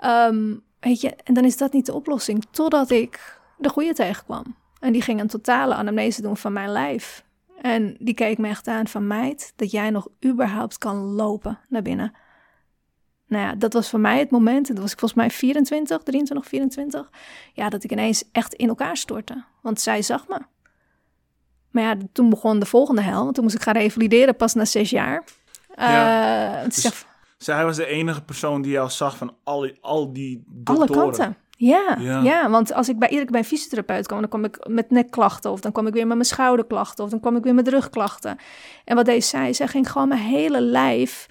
S2: Um, weet je, en dan is dat niet de oplossing. Totdat ik de goede tegenkwam. En die ging een totale anamnese doen van mijn lijf. En die keek me echt aan van meid, dat jij nog überhaupt kan lopen naar binnen. Nou ja, dat was voor mij het moment, en dat was ik volgens mij 24, 23, 24, ja, dat ik ineens echt in elkaar stortte. Want zij zag me. Maar ja, toen begon de volgende hel, want toen moest ik gaan revalideren pas na zes jaar.
S1: Ja,
S2: uh,
S1: dus
S2: zeg,
S1: zij was de enige persoon die jou zag van al, al die doktoren.
S2: Alle kanten. Ja,
S1: Ja.
S2: ja. want als ik bij iedere bij een fysiotherapeut kwam, dan kwam ik met nekklachten, of dan kwam ik weer met mijn schouderklachten, of dan kwam ik weer met rugklachten. En wat deed zij? Zij ging gewoon mijn hele lijf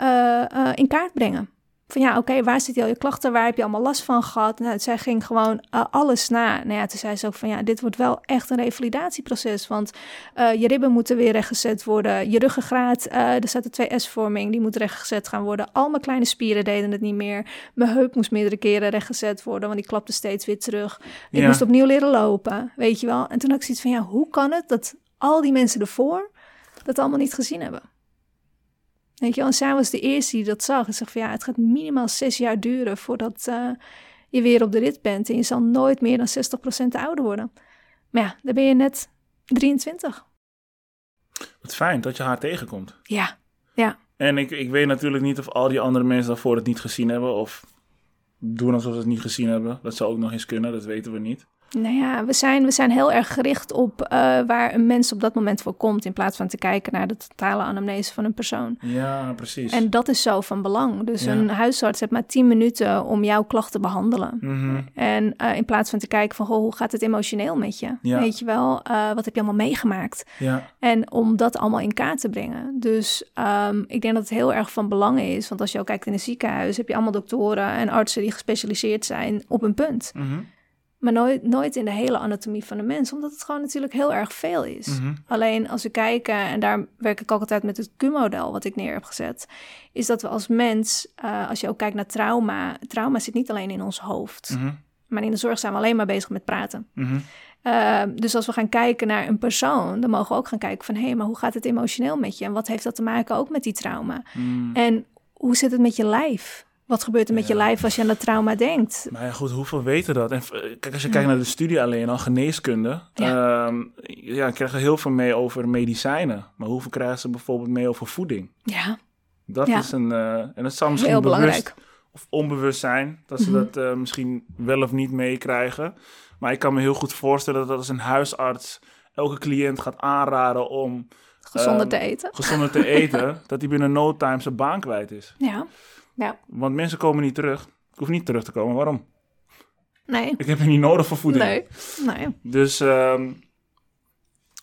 S2: uh, uh, in kaart brengen. Van ja, oké, okay, waar zitten al je klachten? Waar heb je allemaal last van gehad? Nou, zij ging gewoon uh, alles na. Nou ja, toen zei ze ook van ja, dit wordt wel echt een revalidatieproces. Want je ribben moeten weer rechtgezet worden. Je ruggengraat, er staat een 2S-vorming, die moet rechtgezet gaan worden. Al mijn kleine spieren deden het niet meer. Mijn heup moest meerdere keren rechtgezet worden, want die klapte steeds weer terug. Ik
S1: Ja.
S2: moest opnieuw leren lopen, weet je wel. En toen had ik zoiets van ja, hoe kan het dat al die mensen ervoor dat allemaal niet gezien hebben? Weet je wel, en zij was de eerste die dat zag. En zegt van ja, het gaat minimaal zes jaar duren voordat uh, je weer op de rit bent. En je zal nooit meer dan 60% ouder worden. Maar ja, dan ben je net 23.
S1: Wat fijn dat je haar tegenkomt.
S2: Ja, ja.
S1: En ik, ik weet natuurlijk niet of al die andere mensen daarvoor het niet gezien hebben. Of doen alsof ze het niet gezien hebben. Dat zou ook nog eens kunnen, dat weten we niet.
S2: Nou ja, we zijn, we zijn heel erg gericht op uh, waar een mens op dat moment voor komt, in plaats van te kijken naar de totale anamnese van een persoon.
S1: Ja, precies.
S2: En dat is zo van belang. Dus
S1: Ja.
S2: een huisarts heeft maar 10 minuten om jouw klacht te behandelen.
S1: Mhm.
S2: En uh, in plaats van te kijken van, goh, hoe gaat het emotioneel met je?
S1: Ja.
S2: Weet je wel, uh, wat heb je allemaal meegemaakt?
S1: Ja,
S2: En om dat allemaal in kaart te brengen. Dus um, ik denk dat het heel erg van belang is. Want als je ook kijkt in een ziekenhuis, heb je allemaal doktoren en artsen die gespecialiseerd zijn op een punt.
S1: mhm.
S2: Maar nooit, nooit in de hele anatomie van de mens, omdat het gewoon natuurlijk heel erg veel is.
S1: Mhm.
S2: Alleen als we kijken, en daar werk ik ook altijd met het Q-model wat ik neer heb gezet, is dat we als mens, eh, als je ook kijkt naar trauma, trauma zit niet alleen in ons hoofd.
S1: Mhm.
S2: Maar in de zorg zijn we alleen maar bezig met praten.
S1: Mhm.
S2: Uh, dus als we gaan kijken naar een persoon, dan mogen we ook gaan kijken van hé, hey, maar hoe gaat het emotioneel met je? En wat heeft dat te maken ook met die trauma? En hoe zit het met je lijf? Wat gebeurt er met je lijf als je aan dat trauma denkt?
S1: Maar ja, goed, hoeveel weten dat? En eh, kijk, als je kijkt naar de studie alleen al, geneeskunde,
S2: Ja.
S1: ja, krijgen heel veel mee over medicijnen. Maar hoeveel krijgen ze bijvoorbeeld mee over voeding?
S2: Ja,
S1: Dat
S2: Ja.
S1: is een, eh, en dat zou misschien
S2: heel
S1: bewust
S2: belangrijk.
S1: of onbewust zijn, dat ze
S2: Mhm.
S1: dat eh, misschien wel of niet meekrijgen. Maar ik kan me heel goed voorstellen dat als een huisarts elke cliënt gaat aanraden om
S2: Gezonder
S1: Ehm,
S2: te eten.
S1: gezonder te eten, dat hij binnen no time zijn baan kwijt is.
S2: Ja, ja.
S1: Want mensen komen niet terug. Ik hoef niet terug te komen. Waarom?
S2: Nee,
S1: Ik heb je niet nodig voor voeding.
S2: nee, nee.
S1: Dus ehm,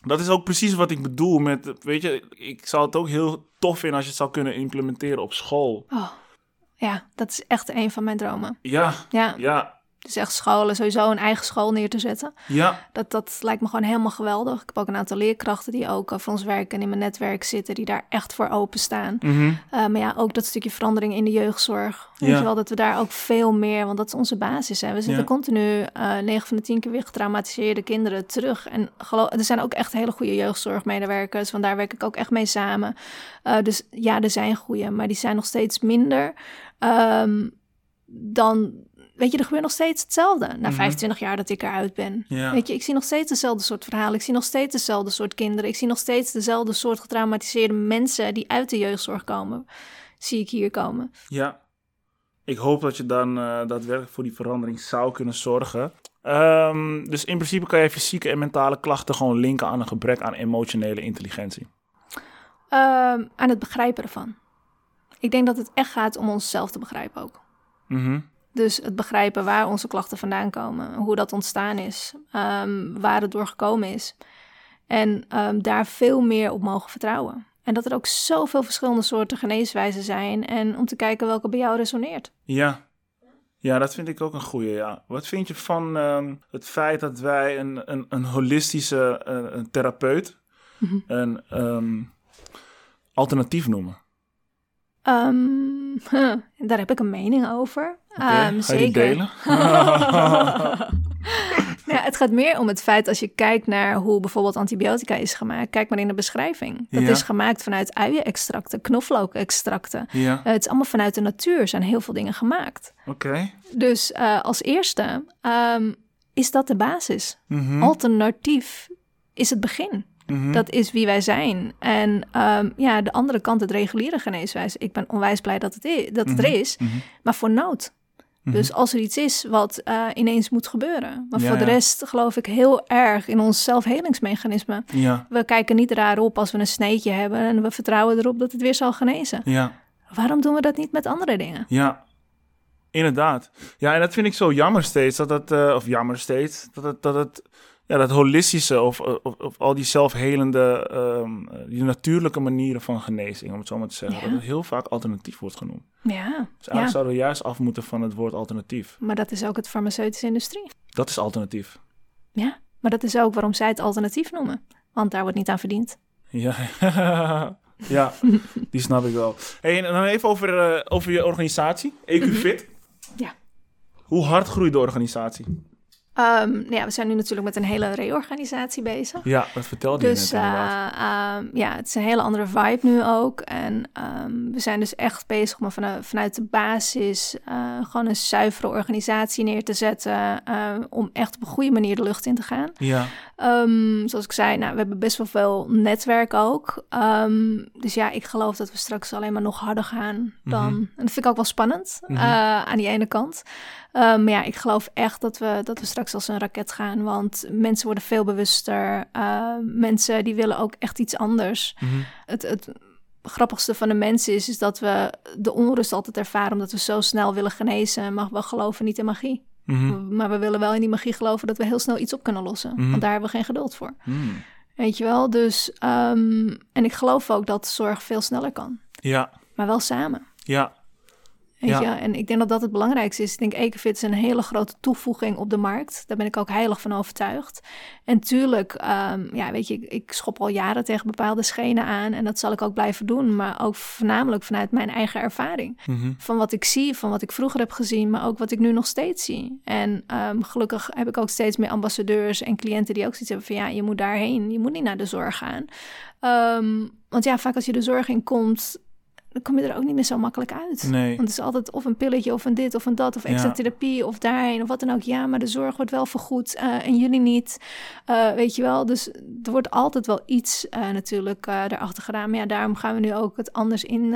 S1: dat is ook precies wat ik bedoel met, weet je, ik zou het ook heel tof vinden als je het zou kunnen implementeren op school.
S2: Oh, ja, dat is echt een van mijn dromen.
S1: Ja,
S2: Ja,
S1: ja,
S2: dus echt scholen, sowieso een eigen school neer te zetten.
S1: ja,
S2: Dat, dat lijkt me gewoon helemaal geweldig. Ik heb ook een aantal leerkrachten die ook eh, voor ons werken en in mijn netwerk zitten, die daar echt voor openstaan. Uh, maar ja, ook dat stukje verandering in de jeugdzorg. Weet
S1: Ja.
S2: je wel, dat we daar ook veel meer, want dat is onze basis. Hè. We zitten
S1: Ja.
S2: continu uh, 9 van de 10 keer weer getraumatiseerde kinderen terug. En geloof, er zijn ook echt hele goede jeugdzorgmedewerkers, want daar werk ik ook echt mee samen. Uh, dus ja, er zijn goede, maar die zijn nog steeds minder um, dan weet je, er gebeurt nog steeds hetzelfde. Na
S1: Mhm.
S2: 25 jaar dat ik eruit ben.
S1: Ja.
S2: Weet je, ik zie nog steeds dezelfde soort verhalen. Ik zie nog steeds dezelfde soort kinderen. Ik zie nog steeds dezelfde soort getraumatiseerde mensen die uit de jeugdzorg komen. Zie ik hier komen.
S1: ja. Ik hoop dat je dan eh, daadwerkelijk voor die verandering zou kunnen zorgen. Ehm, dus in principe kan je fysieke en mentale klachten gewoon linken aan een gebrek aan emotionele intelligentie.
S2: Um, aan het begrijpen ervan. Ik denk dat het echt gaat om onszelf te begrijpen ook.
S1: Mhm.
S2: Dus het begrijpen waar onze klachten vandaan komen, hoe dat ontstaan is, um, waar het door gekomen is. En um, daar veel meer op mogen vertrouwen. En dat er ook zoveel verschillende soorten geneeswijzen zijn. En om te kijken welke bij jou resoneert.
S1: Ja. Ja, dat vind ik ook een goede. Ja. Wat vind je van um, het feit dat wij een, een, een holistische uh, een therapeut
S2: Mhm.
S1: een um, alternatief noemen?
S2: Um, huh, daar heb ik een mening over.
S1: Okay,
S2: um,
S1: delen?
S2: ja, het gaat meer om het feit als je kijkt naar hoe bijvoorbeeld antibiotica is gemaakt. Kijk maar in de beschrijving. Dat
S1: Ja.
S2: is gemaakt vanuit uienextracten, knoflookextracten.
S1: Ja.
S2: Uh, het is allemaal vanuit de natuur zijn heel veel dingen gemaakt.
S1: Oké. Okay.
S2: Dus uh, als eerste um, is dat de basis.
S1: Mm
S2: Mhm.
S1: -hmm.
S2: Alternatief is het begin.
S1: Mm -hmm.
S2: Dat is wie wij zijn. En um, ja, de andere kant, het reguliere geneeswijze. Ik ben onwijs blij dat het, is, dat het
S1: Mhm.
S2: er is,
S1: mm -hmm.
S2: maar voor nood. Dus als er iets is wat uh, ineens moet gebeuren. Maar ja, voor de rest ja. geloof ik heel erg in ons zelfhelingsmechanisme.
S1: Ja.
S2: We kijken niet raar op als we een sneetje hebben en we vertrouwen erop dat het weer zal genezen.
S1: Ja.
S2: Waarom doen we dat niet met andere dingen?
S1: Ja, inderdaad. Ja, en dat vind ik zo jammer steeds. Dat het, uh, of jammer steeds, dat het, dat het ja, dat holistische of, of, of al die zelfhelende, um, die natuurlijke manieren van genezing, om het zo maar te zeggen, ja. dat het heel vaak alternatief wordt genoemd.
S2: Ja.
S1: Dus eigenlijk
S2: ja.
S1: zouden we juist af moeten van het woord alternatief.
S2: Maar dat is ook het farmaceutische industrie.
S1: Dat is alternatief.
S2: Ja, maar dat is ook waarom zij het alternatief noemen. Want daar wordt niet aan verdiend.
S1: Ja, ja die snap ik wel. Hey, en dan even over, uh, over je organisatie, EQFit.
S2: Ja.
S1: Hoe hard groeit de organisatie?
S2: Um, ja, we zijn nu natuurlijk met een hele reorganisatie bezig.
S1: Ja, dat vertelde
S2: dus,
S1: je net.
S2: Uh, um, ja, het is een hele andere vibe nu ook. En um, we zijn dus echt bezig om vanuit, vanuit de basis uh, gewoon een zuivere organisatie neer te zetten. Uh, om echt op een goede manier de lucht in te gaan.
S1: Ja.
S2: Um, zoals ik zei, nou, we hebben best wel veel netwerk ook. Um, dus ja, ik geloof dat we straks alleen maar nog harder gaan dan... Mm -hmm. En dat vind ik ook wel spannend mm -hmm. uh, aan die ene kant. Uh, maar ja, ik geloof echt dat we, dat we straks als een raket gaan. Want mensen worden veel bewuster. Uh, mensen die willen ook echt iets anders.
S1: Mhm.
S2: Mm -hmm. het, het grappigste van de mensen is, is dat we de onrust altijd ervaren... omdat we zo snel willen genezen. Maar we geloven niet in magie.
S1: Mhm.
S2: Maar we willen wel in die magie geloven dat we heel snel iets op kunnen lossen.
S1: Mhm.
S2: Want daar hebben we geen geduld voor.
S1: Mm.
S2: Weet je wel? Dus, um, en ik geloof ook dat zorg veel sneller kan.
S1: Ja.
S2: Maar wel samen.
S1: Ja.
S2: Weet
S1: Ja.
S2: je? En ik denk dat dat het belangrijkste is. Ik denk Ecofit is een hele grote toevoeging op de markt. Daar ben ik ook heilig van overtuigd. En tuurlijk, ehm, ja, weet je, ik, ik schop al jaren tegen bepaalde schenen aan. En dat zal ik ook blijven doen. Maar ook voornamelijk vanuit mijn eigen ervaring.
S1: Mhm.
S2: Van wat ik zie, van wat ik vroeger heb gezien, maar ook wat ik nu nog steeds zie. En ehm, gelukkig heb ik ook steeds meer ambassadeurs en cliënten die ook zoiets hebben van ja, je moet daarheen. Je moet niet naar de zorg gaan. Ehm, want ja, vaak als je de zorg in komt, dan kom je er ook niet meer zo makkelijk uit.
S1: Nee.
S2: Want het is altijd of een pilletje of een dit of een dat of extra
S1: Ja.
S2: therapie of daarheen of wat dan ook. Ja, maar de zorg wordt wel vergoed eh, en jullie niet. Eh, weet je wel, dus er wordt altijd wel iets eh, natuurlijk erachter gedaan. Maar ja, daarom gaan we nu ook het anders in,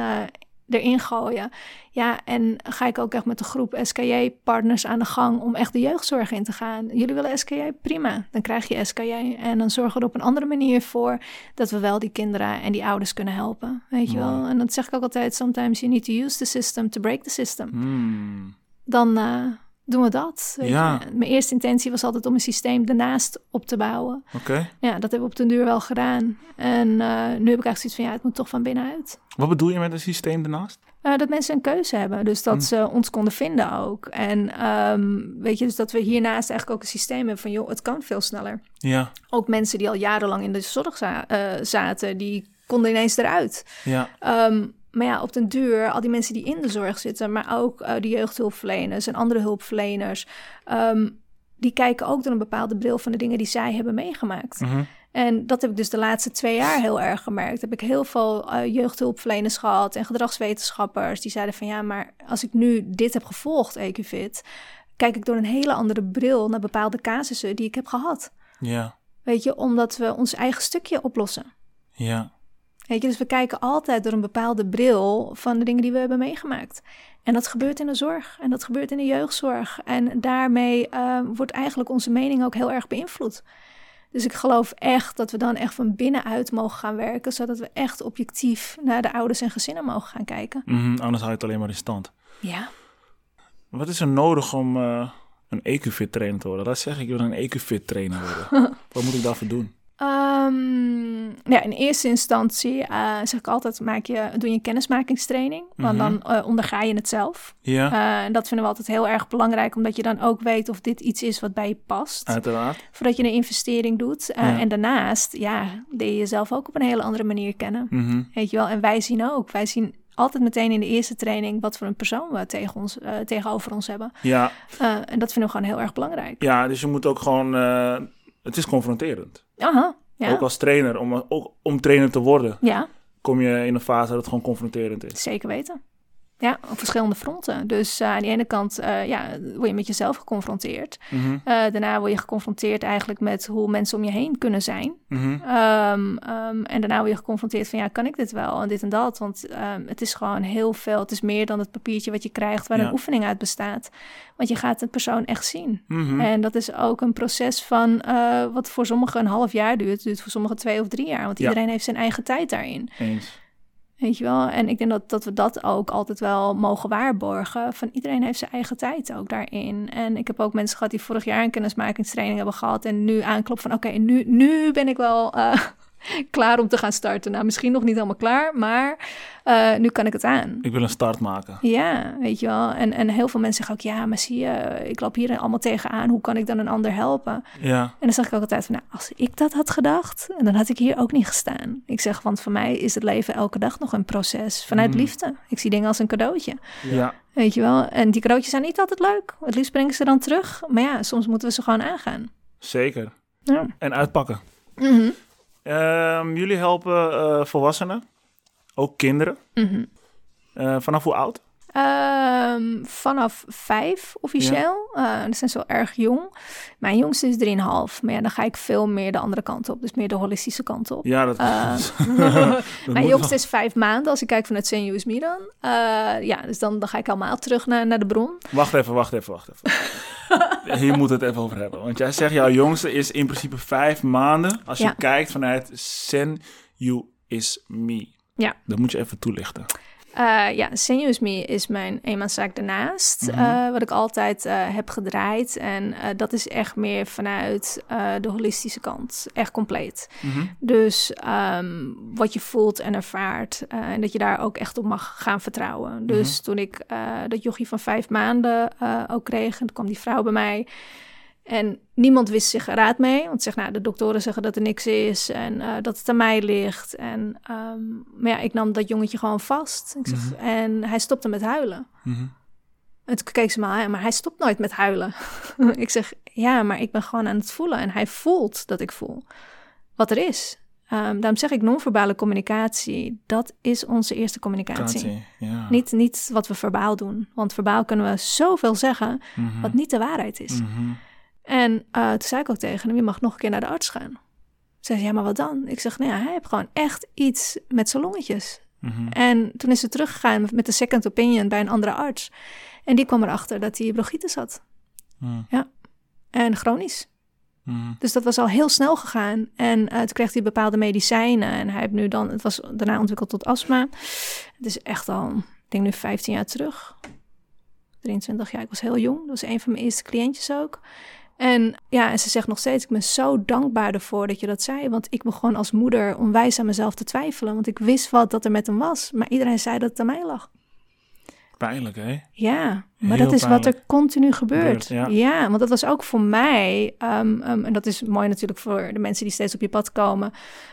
S2: erin gooien. Ja, en ga ik ook echt met de groep SKJ-partners aan de gang om echt de jeugdzorg in te gaan. Jullie willen SKJ? Prima, dan krijg je SKJ. En dan zorgen we er op een andere manier voor dat we wel die kinderen en die ouders kunnen helpen. Weet je wel? En dat zeg ik ook altijd, sometimes you need to use the system to break the system.
S1: Hmm.
S2: Dan eh, doen we dat.
S1: Ja.
S2: Mijn eerste intentie was altijd om een systeem ernaast op te bouwen.
S1: Oké.
S2: Ja, dat hebben we op den duur wel gedaan. En eh, nu heb ik eigenlijk zoiets van, ja, het moet toch van binnenuit.
S1: Wat bedoel je met een systeem daarnaast?
S2: Eh, dat mensen een keuze hebben. Dus dat
S1: Hmm.
S2: ze ons konden vinden ook. En ehm, weet je, dus dat we hiernaast eigenlijk ook een systeem hebben van... joh, het kan veel sneller.
S1: Ja.
S2: Ook mensen die al jarenlang in de zorg za- eh, zaten... die konden ineens eruit.
S1: Ja.
S2: Ehm, maar ja, op den duur, al die mensen die in de zorg zitten... maar ook eh, de jeugdhulpverleners en andere hulpverleners... ehm, die kijken ook door een bepaalde bril van de dingen die zij hebben meegemaakt.
S1: Mhm.
S2: En dat heb ik dus de laatste twee jaar heel erg gemerkt. Heb ik heel veel eh, jeugdhulpverleners gehad en gedragswetenschappers die zeiden van ja, maar als ik nu dit heb gevolgd, Ecuvit, kijk ik door een hele andere bril naar bepaalde casussen die ik heb gehad.
S1: Ja.
S2: Weet je, omdat we ons eigen stukje oplossen.
S1: Ja.
S2: Weet je, dus we kijken altijd door een bepaalde bril van de dingen die we hebben meegemaakt. En dat gebeurt in de zorg en dat gebeurt in de jeugdzorg. En daarmee eh, wordt eigenlijk onze mening ook heel erg beïnvloed. Dus ik geloof echt dat we dan echt van binnenuit mogen gaan werken, zodat we echt objectief naar de ouders en gezinnen mogen gaan kijken.
S1: Mhm, Anders hou je het alleen maar in stand.
S2: Ja.
S1: Wat is er nodig om eh, een EQ-fit trainer te worden? Dat zeg ik, ik wil een EQ-fit trainer worden. Wat moet ik daarvoor doen?
S2: Ehm, ja, in eerste instantie eh, zeg ik altijd, maak je, doe je een kennismakingstraining. Want
S1: Mhm.
S2: dan eh, onderga je het zelf.
S1: Ja,
S2: Eh, en dat vinden we altijd heel erg belangrijk, omdat je dan ook weet of dit iets is wat bij je past.
S1: uiteraard.
S2: Voordat je een investering doet.
S1: Ja.
S2: En daarnaast, ja, leer je jezelf ook op een hele andere manier kennen.
S1: Mhm.
S2: Weet je wel? En wij zien ook, wij zien altijd meteen in de eerste training wat voor een persoon we tegen ons, tegenover ons hebben.
S1: Ja,
S2: en dat vinden we gewoon heel erg belangrijk.
S1: ja, dus je moet ook gewoon... het is confronterend.
S2: Aha, ja.
S1: Ook als trainer, om, ook om trainer te worden,
S2: ja,
S1: kom je in een fase dat het gewoon confronterend is.
S2: zeker weten. Ja, op verschillende fronten. Dus eh, aan de ene kant eh, ja, word je met jezelf geconfronteerd.
S1: Mhm,
S2: Eh, daarna word je geconfronteerd eigenlijk met hoe mensen om je heen kunnen zijn.
S1: mhm.
S2: Ehm, ehm, en daarna word je geconfronteerd van ja, kan ik dit wel en dit en dat? Want ehm, het is gewoon heel veel. Het is meer dan het papiertje wat je krijgt waar
S1: Ja.
S2: een oefening uit bestaat. Want je gaat een persoon echt zien.
S1: Mhm.
S2: En dat is ook een proces van wat voor sommigen een half jaar duurt, duurt voor sommigen twee of drie jaar. Want
S1: Ja.
S2: iedereen heeft zijn eigen tijd daarin.
S1: Eens.
S2: Weet je wel? En ik denk dat, dat we dat ook altijd wel mogen waarborgen. Van iedereen heeft zijn eigen tijd ook daarin. En ik heb ook mensen gehad die vorig jaar een kennismakingstraining hebben gehad. En nu aankloppen van oké, nu, nu ben ik wel eh, klaar om te gaan starten. Nou, misschien nog niet helemaal klaar, maar eh, nu kan ik het aan.
S1: Ik wil een start maken.
S2: Ja, weet je wel. En, en heel veel mensen zeggen ook, ja, maar zie je, ik loop hier allemaal tegenaan. Hoe kan ik dan een ander helpen?
S1: Ja,
S2: En dan zeg ik ook altijd van, nou, als ik dat had gedacht, dan had ik hier ook niet gestaan. Ik zeg, want voor mij is het leven elke dag nog een proces vanuit
S1: Mm.
S2: liefde. Ik zie dingen als een cadeautje,
S1: ja.
S2: weet je wel. En die cadeautjes zijn niet altijd leuk. Het liefst brengen ze dan terug. Maar ja, soms moeten we ze gewoon aangaan.
S1: zeker.
S2: Ja.
S1: En uitpakken.
S2: Mhm.
S1: Ehm, jullie helpen eh, volwassenen, ook kinderen.
S2: Mhm.
S1: Eh, vanaf hoe oud?
S2: Ehm, vanaf vijf officieel. Eh dat zijn zo erg jong. Mijn jongste is 3,5. Maar ja, dan ga ik veel meer de andere kant op. Dus meer de holistische kant op.
S1: Ja, dat,
S2: Eh,
S1: dat
S2: Mijn jongste is vijf maanden. Als ik kijk vanuit Senior is Me dan. Eh, ja, dus dan, dan ga ik helemaal terug naar, naar de bron.
S1: wel- Wacht even, wacht even, wacht even. Hier moet het even over hebben. Want jij zegt, jouw jongste is in principe vijf maanden. Als je kijkt vanuit Sen You Is Me.
S2: Ja.
S1: Dat moet je even toelichten.
S2: Uh, ja, Serious Me is mijn eenmanszaak daarnaast,
S1: Mhm.
S2: eh, wat ik altijd eh, heb gedraaid. En eh, dat is echt meer vanuit eh, de holistische kant, echt compleet.
S1: Mhm.
S2: Dus ehm, wat je voelt en ervaart eh, en dat je daar ook echt op mag gaan vertrouwen. Dus
S1: Mhm.
S2: toen ik eh, dat jochie van vijf maanden eh, ook kreeg, en toen kwam die vrouw bij mij... En niemand wist zich raad mee. Want zeg, nou, de doktoren zeggen dat er niks is en eh, dat het aan mij ligt. En, ehm, maar ja, ik nam dat jongetje gewoon vast. Ik zeg,
S1: Mhm.
S2: En hij stopte met huilen.
S1: Mhm.
S2: En toen keek ze me aan, maar hij stopt nooit met huilen. ik zeg, ja, maar ik ben gewoon aan het voelen. En hij voelt dat ik voel wat er is. Ehm, daarom zeg ik non-verbale communicatie. Dat is onze eerste communicatie.
S1: Ja.
S2: Niet, niet wat we verbaal doen. Want verbaal kunnen we zoveel zeggen
S1: Mhm.
S2: wat niet de waarheid is.
S1: Mhm.
S2: En eh, toen zei ik ook tegen hem, je mag nog een keer naar de arts gaan. Ze zei, ja, maar wat dan? Ik zeg, nou ja, hij heeft gewoon echt iets met zijn longetjes.
S1: Mhm.
S2: En toen is ze teruggegaan met de second opinion bij een andere arts. En die kwam erachter dat hij bronchitis had.
S1: Mhm.
S2: En chronisch.
S1: Mhm.
S2: Dus dat was al heel snel gegaan. En eh, toen kreeg hij bepaalde medicijnen. En hij heeft nu dan, het was daarna ontwikkeld tot astma. Het is echt al, ik denk nu 15 jaar terug. 23 jaar, ik was heel jong. Dat was een van mijn eerste cliëntjes ook. En ja, en ze zegt nog steeds, ik ben zo dankbaar ervoor dat je dat zei. Want ik begon als moeder onwijs aan mezelf te twijfelen. Want ik wist wat dat er met hem was. Maar iedereen zei dat het aan mij lag.
S1: Pijnlijk, hè?
S2: Ja, maar
S1: Heel
S2: dat is wat er continu gebeurt.
S1: Ja.
S2: want dat was ook voor mij, ehm, ehm, en dat is mooi natuurlijk voor de mensen die steeds op je pad komen,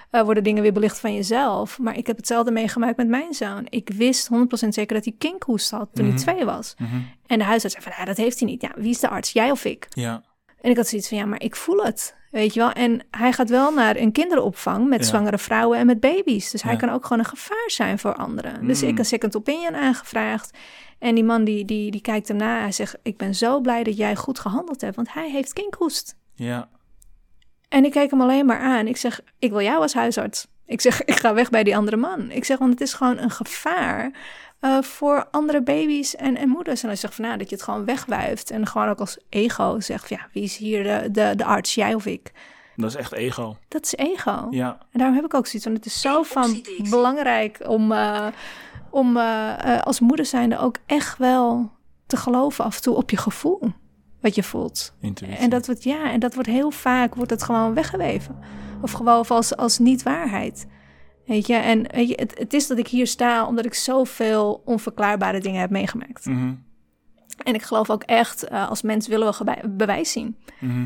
S2: eh, worden dingen weer belicht van jezelf. Maar ik heb hetzelfde meegemaakt met mijn zoon. Ik wist 100% zeker dat hij kinkhoest had toen
S1: Mhm.
S2: hij twee was.
S1: Mhm.
S2: En de huisarts zei van, ja, dat heeft hij niet. Ja, wie is de arts, jij of ik?
S1: Ja.
S2: En ik had zoiets van, ja, maar ik voel het, weet je wel. En hij gaat wel naar een kinderopvang met
S1: Ja.
S2: zwangere vrouwen en met baby's. Dus hij kan ook gewoon een gevaar zijn voor anderen. Dus
S1: Mm.
S2: ik een second opinion aangevraagd. En die man die, die, die kijkt erna. Hij zegt, ik ben zo blij dat jij goed gehandeld hebt, want hij heeft kinkhoest.
S1: Ja.
S2: En ik kijk hem alleen maar aan. Ik zeg, ik wil jou als huisarts. Ik zeg, ik ga weg bij die andere man. Ik zeg, want het is gewoon een gevaar eh, voor andere baby's en, en moeders. En hij zegt van, nou, dat je het gewoon wegwuift. En gewoon ook als ego zegt, van, ja, wie is hier de, de, de arts, jij of ik?
S1: Dat is echt ego.
S2: Dat is ego.
S1: Ja.
S2: En daarom heb ik ook zoiets van, het is zo van belangrijk om, eh, om eh, als moeder zijnde ook echt wel te geloven af en toe op je gevoel. Wat je voelt.
S1: Intuïtie.
S2: En dat wordt, ja, en dat wordt heel vaak wordt het gewoon weggeweven. Of gewoon als, als niet-waarheid. Weet je, en weet je, het, het is dat ik hier sta omdat ik zoveel onverklaarbare dingen heb meegemaakt.
S1: Mhm.
S2: En ik geloof ook echt, eh, als mens willen we bewijs zien.
S1: Mhm.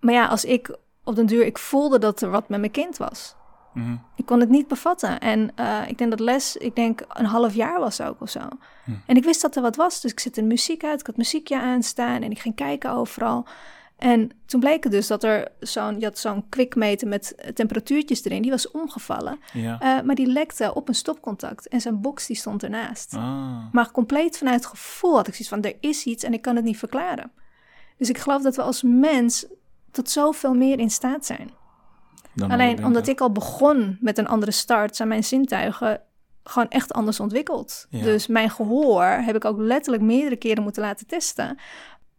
S2: Maar ja, als ik op den duur, ik voelde dat er wat met mijn kind was.
S1: Mhm.
S2: Ik kon het niet bevatten. En eh, ik denk dat les, ik denk een half jaar was ook of zo. En ik wist dat er wat was, dus ik zette muziek uit. Ik had muziekje aanstaan en ik ging kijken overal. En toen bleek het dus dat er zo'n, je had zo'n kwikmeter met temperatuurtjes erin. Die was omgevallen,
S1: Ja.
S2: Eh, maar die lekte op een stopcontact. En zijn box die stond ernaast.
S1: Ah.
S2: Maar compleet vanuit gevoel had ik zoiets van, er is iets en ik kan het niet verklaren. Dus ik geloof dat we als mens tot zoveel meer in staat zijn.
S1: Dan
S2: Alleen omdat ik al begon met een andere start, zijn mijn zintuigen gewoon echt anders ontwikkeld.
S1: Ja.
S2: Dus mijn gehoor heb ik ook letterlijk meerdere keren moeten laten testen.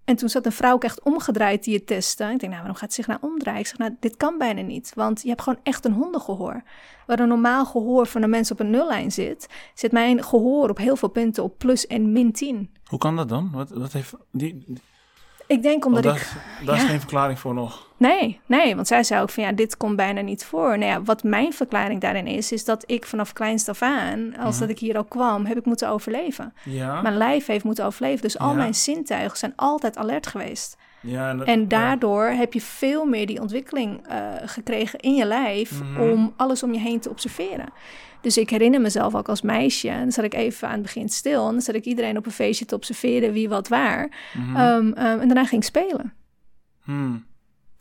S2: En toen zat een vrouw ook echt omgedraaid die het testte. Ik denk, nou, waarom gaat ze zich nou omdraaien? Ik zeg, nou, dit kan bijna niet. Want je hebt gewoon echt een hondengehoor. Waar een normaal gehoor van een mens op een nullijn zit... zit mijn gehoor op heel veel punten op plus en min 10.
S1: Hoe kan dat dan? Wat, wat heeft die,
S2: Ik denk omdat
S1: daar,
S2: ik...
S1: daar is geen verklaring voor nog.
S2: Nee, nee, want zij zei ook van ja, dit komt bijna niet voor. Nou ja, wat mijn verklaring daarin is, is dat ik vanaf kleinst af aan, als dat ik hier al kwam, heb ik moeten overleven.
S1: Ja.
S2: Mijn lijf heeft moeten overleven, dus al mijn zintuigen zijn altijd alert geweest.
S1: Ja dat-
S2: En
S1: ja.
S2: daardoor heb je veel meer die ontwikkeling eh, gekregen in je lijf
S1: Mhm.
S2: om alles om je heen te observeren. Dus ik herinner mezelf ook als meisje, en dan zat ik even aan het begin stil, en dan zat ik iedereen op een feestje te observeren wie wat waar.
S1: Mhm.
S2: Ehm, ehm, en daarna ging ik spelen.
S1: Hmm.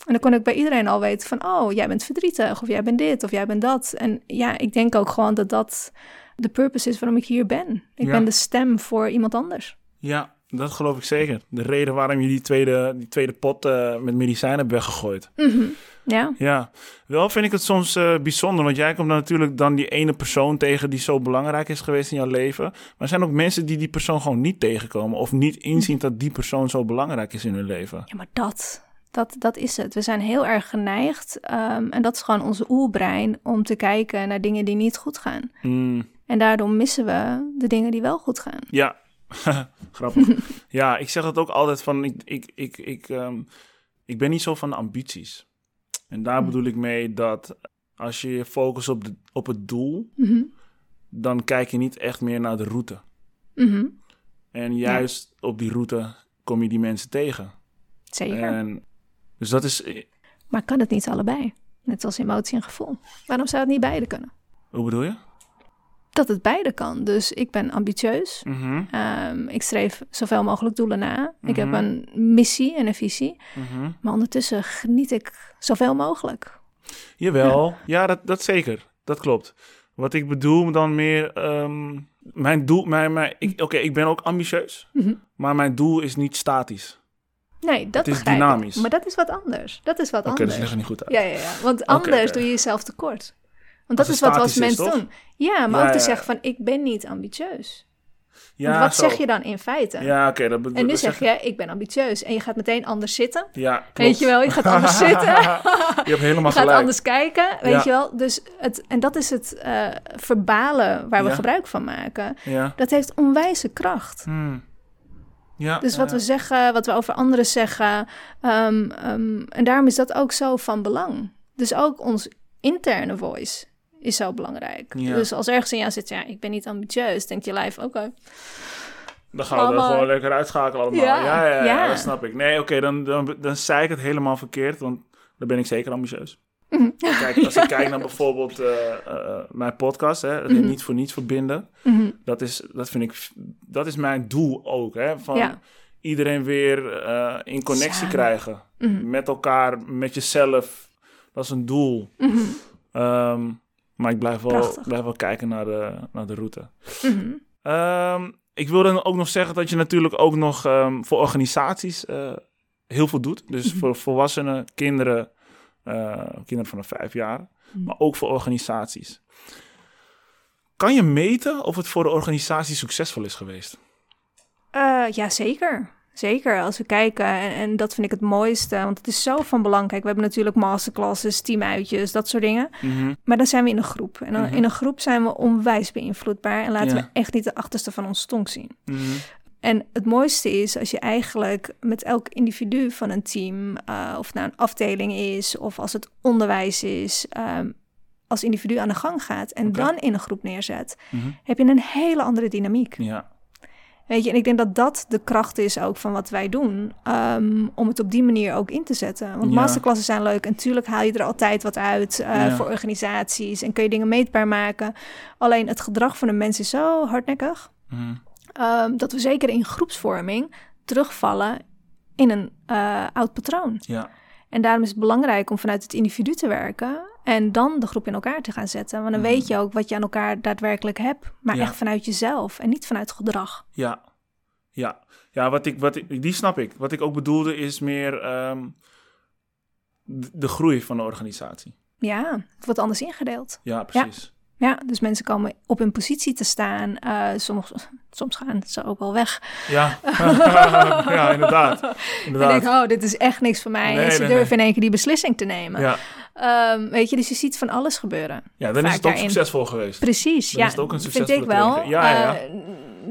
S2: En dan kon ik bij iedereen al weten van, oh, jij bent verdrietig, of jij bent dit, of jij bent dat. En ja, ik denk ook gewoon dat dat de purpose is waarom ik hier ben. Ik
S1: Ja.
S2: ben de stem voor iemand anders.
S1: Ja, dat geloof ik zeker. De reden waarom je die tweede, die tweede pot eh, met medicijnen hebt weggegooid.
S2: Mhm. Ja,
S1: Ja, wel vind ik het soms eh, bijzonder, want jij komt dan natuurlijk dan die ene persoon tegen die zo belangrijk is geweest in jouw leven. Maar er zijn ook mensen die die persoon gewoon niet tegenkomen of niet inzien dat die persoon zo belangrijk is in hun leven.
S2: ja maar dat, dat, dat is het. We zijn heel erg geneigd, ehm, en dat is gewoon onze oerbrein, om te kijken naar dingen die niet goed gaan.
S1: Hmm,
S2: En daardoor missen we de dingen die wel goed gaan.
S1: Ja, grappig. ja, ik zeg dat ook altijd van, ik, ik, ik, ik, ehm, ik ben niet zo van ambities. En daar
S2: Hm.
S1: bedoel ik mee dat als je je focust op, de, op het doel,
S2: Mhm.
S1: dan kijk je niet echt meer naar de route.
S2: Mhm.
S1: En juist op die route kom je die mensen tegen.
S2: Zeker.
S1: En, dus dat is,
S2: Maar kan het niet allebei? Net als emotie en gevoel. Waarom zou het niet beide kunnen?
S1: hoe bedoel je?
S2: Dat het beide kan. Dus ik ben ambitieus.
S1: Mhm,
S2: Ehm, ik streef zoveel mogelijk doelen na. Ik heb
S1: Mhm.
S2: een missie en een visie.
S1: mhm.
S2: Maar ondertussen geniet ik zoveel mogelijk.
S1: Jawel, ja, dat, dat zeker. Dat klopt. Wat ik bedoel dan meer, ehm, mijn doel, mijn, mijn, ik- oké, ik ben ook ambitieus, maar mijn doel is niet statisch.
S2: Nee, dat
S1: Het is dynamisch.
S2: ik. Maar dat is wat anders. Dat is wat
S1: Oké,
S2: anders.
S1: dus leg er niet goed uit.
S2: Ja, ja, ja. Want anders doe je jezelf tekort. Want dat is wat we als
S1: is,
S2: doen. Ja, maar
S1: Ja,
S2: ook te
S1: ja.
S2: zeggen van ik ben niet ambitieus.
S1: Ja,
S2: Want wat
S1: zo.
S2: zeg je dan in feite?
S1: Ja, oké. dat bedoel
S2: En nu zeg je, ik ben ambitieus. En je gaat meteen anders zitten.
S1: Ja, klopt.
S2: Weet je wel, je gaat anders zitten.
S1: je hebt helemaal
S2: Je gaat
S1: gelijk.
S2: anders kijken, weet
S1: Ja.
S2: je wel. Dus het, en dat is het eh, verbalen waar we
S1: Ja.
S2: gebruik van maken.
S1: Ja.
S2: Dat heeft onwijze kracht.
S1: Hmm. Ja,
S2: Dus wat we zeggen, wat we over anderen zeggen. ehm, en daarom is dat ook zo van belang. Dus ook ons interne voice is zo belangrijk.
S1: Ja.
S2: Dus als ergens in jou zit, ja, ik ben niet ambitieus, denkt je lijf, oké.
S1: Dan gaan we er gewoon lekker uitschakelen allemaal.
S2: Ja,
S1: Ja, ja, ja,
S2: ja.
S1: dat snap ik. Nee, oké, dan, dan, dan zei ik het helemaal verkeerd, want dan ben ik zeker ambitieus.
S2: Mhm.
S1: Kijk, als ik kijk naar bijvoorbeeld eh, eh, mijn podcast, hè,
S2: Mhm.
S1: niet voor niets verbinden,
S2: Mhm.
S1: dat is, dat vind ik, dat is mijn doel ook, hè, van
S2: Ja.
S1: iedereen weer eh, in connectie
S2: Samen.
S1: krijgen, met elkaar, met jezelf. Dat is een doel.
S2: Mhm.
S1: Maar ik blijf wel,
S2: Prachtig.
S1: blijf wel kijken naar de, naar de route.
S2: Mhm.
S1: Ehm, ik wil dan ook nog zeggen dat je natuurlijk ook nog ehm, voor organisaties eh, heel veel doet. Dus
S2: Mhm.
S1: voor volwassenen, kinderen, eh, kinderen vanaf vijf jaar,
S2: Mhm.
S1: maar ook voor organisaties. Kan je meten of het voor de organisatie succesvol is geweest?
S2: Eh, ja, zeker. Zeker, als we kijken, en, en dat vind ik het mooiste, want het is zo van belang. Kijk, we hebben natuurlijk masterclasses, teamuitjes, dat soort dingen.
S1: Mhm.
S2: Maar dan zijn we in een groep. En dan,
S1: Mhm.
S2: in een groep zijn we onwijs beïnvloedbaar en laten
S1: Ja.
S2: we echt niet de achterste van ons stonk zien.
S1: Mhm.
S2: En het mooiste is als je eigenlijk met elk individu van een team, eh, of het nou een afdeling is of als het onderwijs is, ehm, als individu aan de gang gaat en dan in een groep neerzet, heb je een hele andere dynamiek.
S1: Ja.
S2: Weet je, en ik denk dat dat de kracht is ook van wat wij doen, ehm, om het op die manier ook in te zetten. Want
S1: Ja.
S2: masterclasses zijn leuk en natuurlijk haal je er altijd wat uit eh,
S1: Ja.
S2: voor organisaties en kun je dingen meetbaar maken. Alleen het gedrag van een mens is zo hardnekkig,
S1: Mhm.
S2: ehm, dat we zeker in groepsvorming terugvallen in een eh, oud patroon.
S1: Ja.
S2: En daarom is het belangrijk om vanuit het individu te werken en dan de groep in elkaar te gaan zetten. Want dan
S1: Mhm.
S2: weet je ook wat je aan elkaar daadwerkelijk hebt, maar
S1: Ja.
S2: echt vanuit jezelf en niet vanuit gedrag.
S1: Ja, ja. Ja, wat ik, wat ik, die snap ik. Wat ik ook bedoelde is meer ehm, de, groei van de organisatie.
S2: Ja, het wordt anders ingedeeld.
S1: Ja, precies.
S2: Ja, dus mensen komen op hun positie te staan. Eh, soms, soms gaan ze ook wel weg.
S1: Ja, ja inderdaad.
S2: En
S1: inderdaad.
S2: denk, oh, dit is echt niks voor mij.
S1: Nee,
S2: en ze
S1: nee,
S2: durven in één keer die beslissing te nemen.
S1: Ja,
S2: Ehm, weet je, dus je ziet van alles gebeuren.
S1: ja, dan
S2: Vaak
S1: is het ook
S2: daarin.
S1: succesvol geweest.
S2: Precies,
S1: Dan
S2: ja.
S1: is het ook een
S2: vind ik wel.
S1: Ja, ja.
S2: Eh,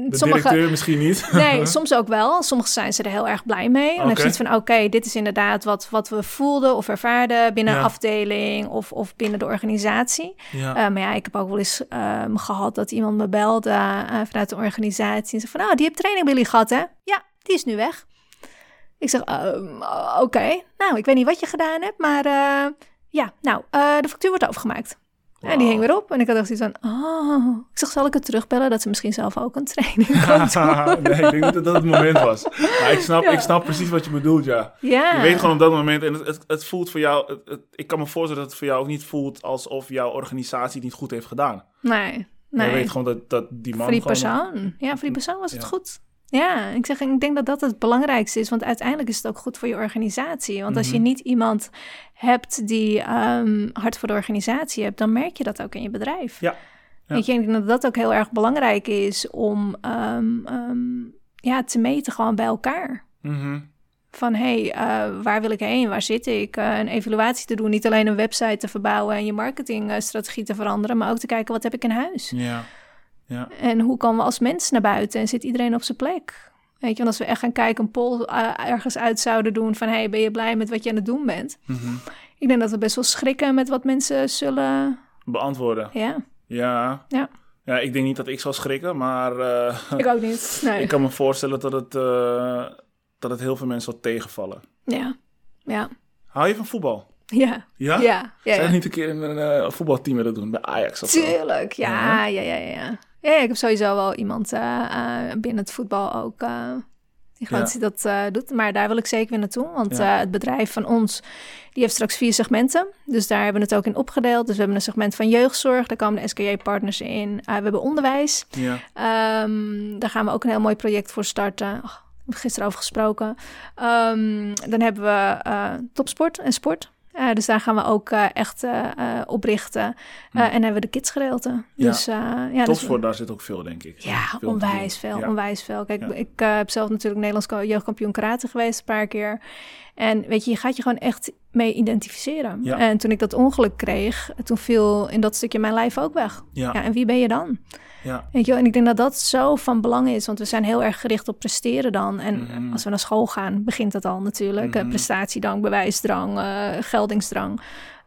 S1: De
S2: sommige,
S1: directeur misschien niet.
S2: Nee, soms ook wel. Soms zijn ze er heel erg blij mee. En dan
S1: Oké.
S2: heb je zoiets van, oké, dit is inderdaad wat, wat we voelden of ervaarden binnen
S1: Ja.
S2: een afdeling of, of binnen de organisatie.
S1: ja.
S2: Eh, maar ja, ik heb ook wel eens ehm, gehad dat iemand me belde eh, vanuit de organisatie. En zei van, nou, die heeft training bij jullie gehad, hè? Ja, die is nu weg. Ik zeg, ehm, oké. Nou, ik weet niet wat je gedaan hebt, maar ja, nou, eh, de factuur wordt overgemaakt. En die hing weer op. En ik had echt zoiets van, oh. Ik zeg, zal ik het terugbellen dat ze misschien zelf ook een training kan doen?
S1: nee, ik denk niet dat dat het moment was. Maar ik snap,
S2: Ja.
S1: ik snap precies wat je bedoelt, ja.
S2: Ja.
S1: Je weet gewoon op dat moment, en het, het, het voelt voor jou, het, ik kan me voorstellen dat het voor jou ook niet voelt alsof jouw organisatie het niet goed heeft gedaan.
S2: Nee, nee.
S1: Je weet gewoon dat, dat die man
S2: voor die
S1: gewoon-
S2: persoon. Ja, voor die persoon was het
S1: Ja.
S2: goed. Ja, ik zeg, ik denk dat dat het belangrijkste is, want uiteindelijk is het ook goed voor je organisatie. Want als je
S1: Mhm.
S2: niet iemand hebt die ehm, hard voor de organisatie hebt, dan merk je dat ook in je bedrijf.
S1: Ja. Ja.
S2: Weet je, ik denk dat dat ook heel erg belangrijk is om ehm, ehm, ja, te meten gewoon bij elkaar.
S1: Mhm.
S2: Van hé, hey, eh, waar wil ik heen? Waar zit ik? Eh, een evaluatie te doen. Niet alleen een website te verbouwen en je marketingstrategie te veranderen, maar ook te kijken wat heb ik in huis.
S1: Ja. Ja.
S2: En hoe komen we als mens naar buiten en zit iedereen op zijn plek? Weet je, want als we echt gaan kijken, een poll uh, ergens uit zouden doen van... hey, ben je blij met wat je aan het doen bent?
S1: Mhm.
S2: Ik denk dat we best wel schrikken met wat mensen zullen...
S1: Beantwoorden.
S2: Ja,
S1: Ja.
S2: Ja.
S1: Ja, ik denk niet dat ik zal schrikken, maar eh,
S2: ik ook niet. Nee.
S1: ik kan me voorstellen dat het, eh, dat het heel veel mensen zal tegenvallen.
S2: Ja, ja,
S1: Hou je van voetbal?
S2: ja,
S1: Ja?
S2: ja. ja,
S1: Zijn
S2: ja.
S1: niet een keer in een eh, voetbalteam willen doen bij Ajax of zo?
S2: Tuurlijk, ja, ja, ja, ja. ja. Ja, ik heb sowieso wel iemand eh, eh, binnen het voetbal ook eh, die gewoon
S1: Ja.
S2: dat eh, doet. Maar daar wil ik zeker weer naartoe, want
S1: Ja.
S2: eh, het bedrijf van ons die heeft straks vier segmenten. Dus daar hebben we het ook in opgedeeld. Dus we hebben een segment van jeugdzorg, daar komen de SKJ-partners in. Eh, we hebben onderwijs,
S1: Ja.
S2: Ehm, daar gaan we ook een heel mooi project voor starten. Oh, we hebben gisteren over gesproken. Ehm, dan hebben we eh, topsport en sport. Eh, dus daar gaan we ook eh, echt eh, op richten. Eh,
S1: Hm.
S2: En hebben we de kidsgedeelte.
S1: Ja.
S2: Dus ja, dus-
S1: Topsport, daar zit ook veel, denk ik.
S2: ja,
S1: Veel
S2: onwijs veel,
S1: Ja.
S2: onwijs veel. Kijk,
S1: Ja.
S2: ik heb zelf natuurlijk Nederlands jeugdkampioen karate geweest een paar keer. En weet je, je gaat je gewoon echt mee identificeren.
S1: Ja.
S2: En toen ik dat ongeluk kreeg, toen viel in dat stukje mijn lijf ook weg.
S1: Ja,
S2: en wie ben je dan?
S1: Ja.
S2: Weet je wel? En ik denk dat dat zo van belang is, want we zijn heel erg gericht op presteren dan. En
S1: Mhm.
S2: als we naar school gaan, begint dat al natuurlijk. Eh,
S1: Mhm.
S2: prestatiedrang, bewijsdrang, eh, geldingsdrang.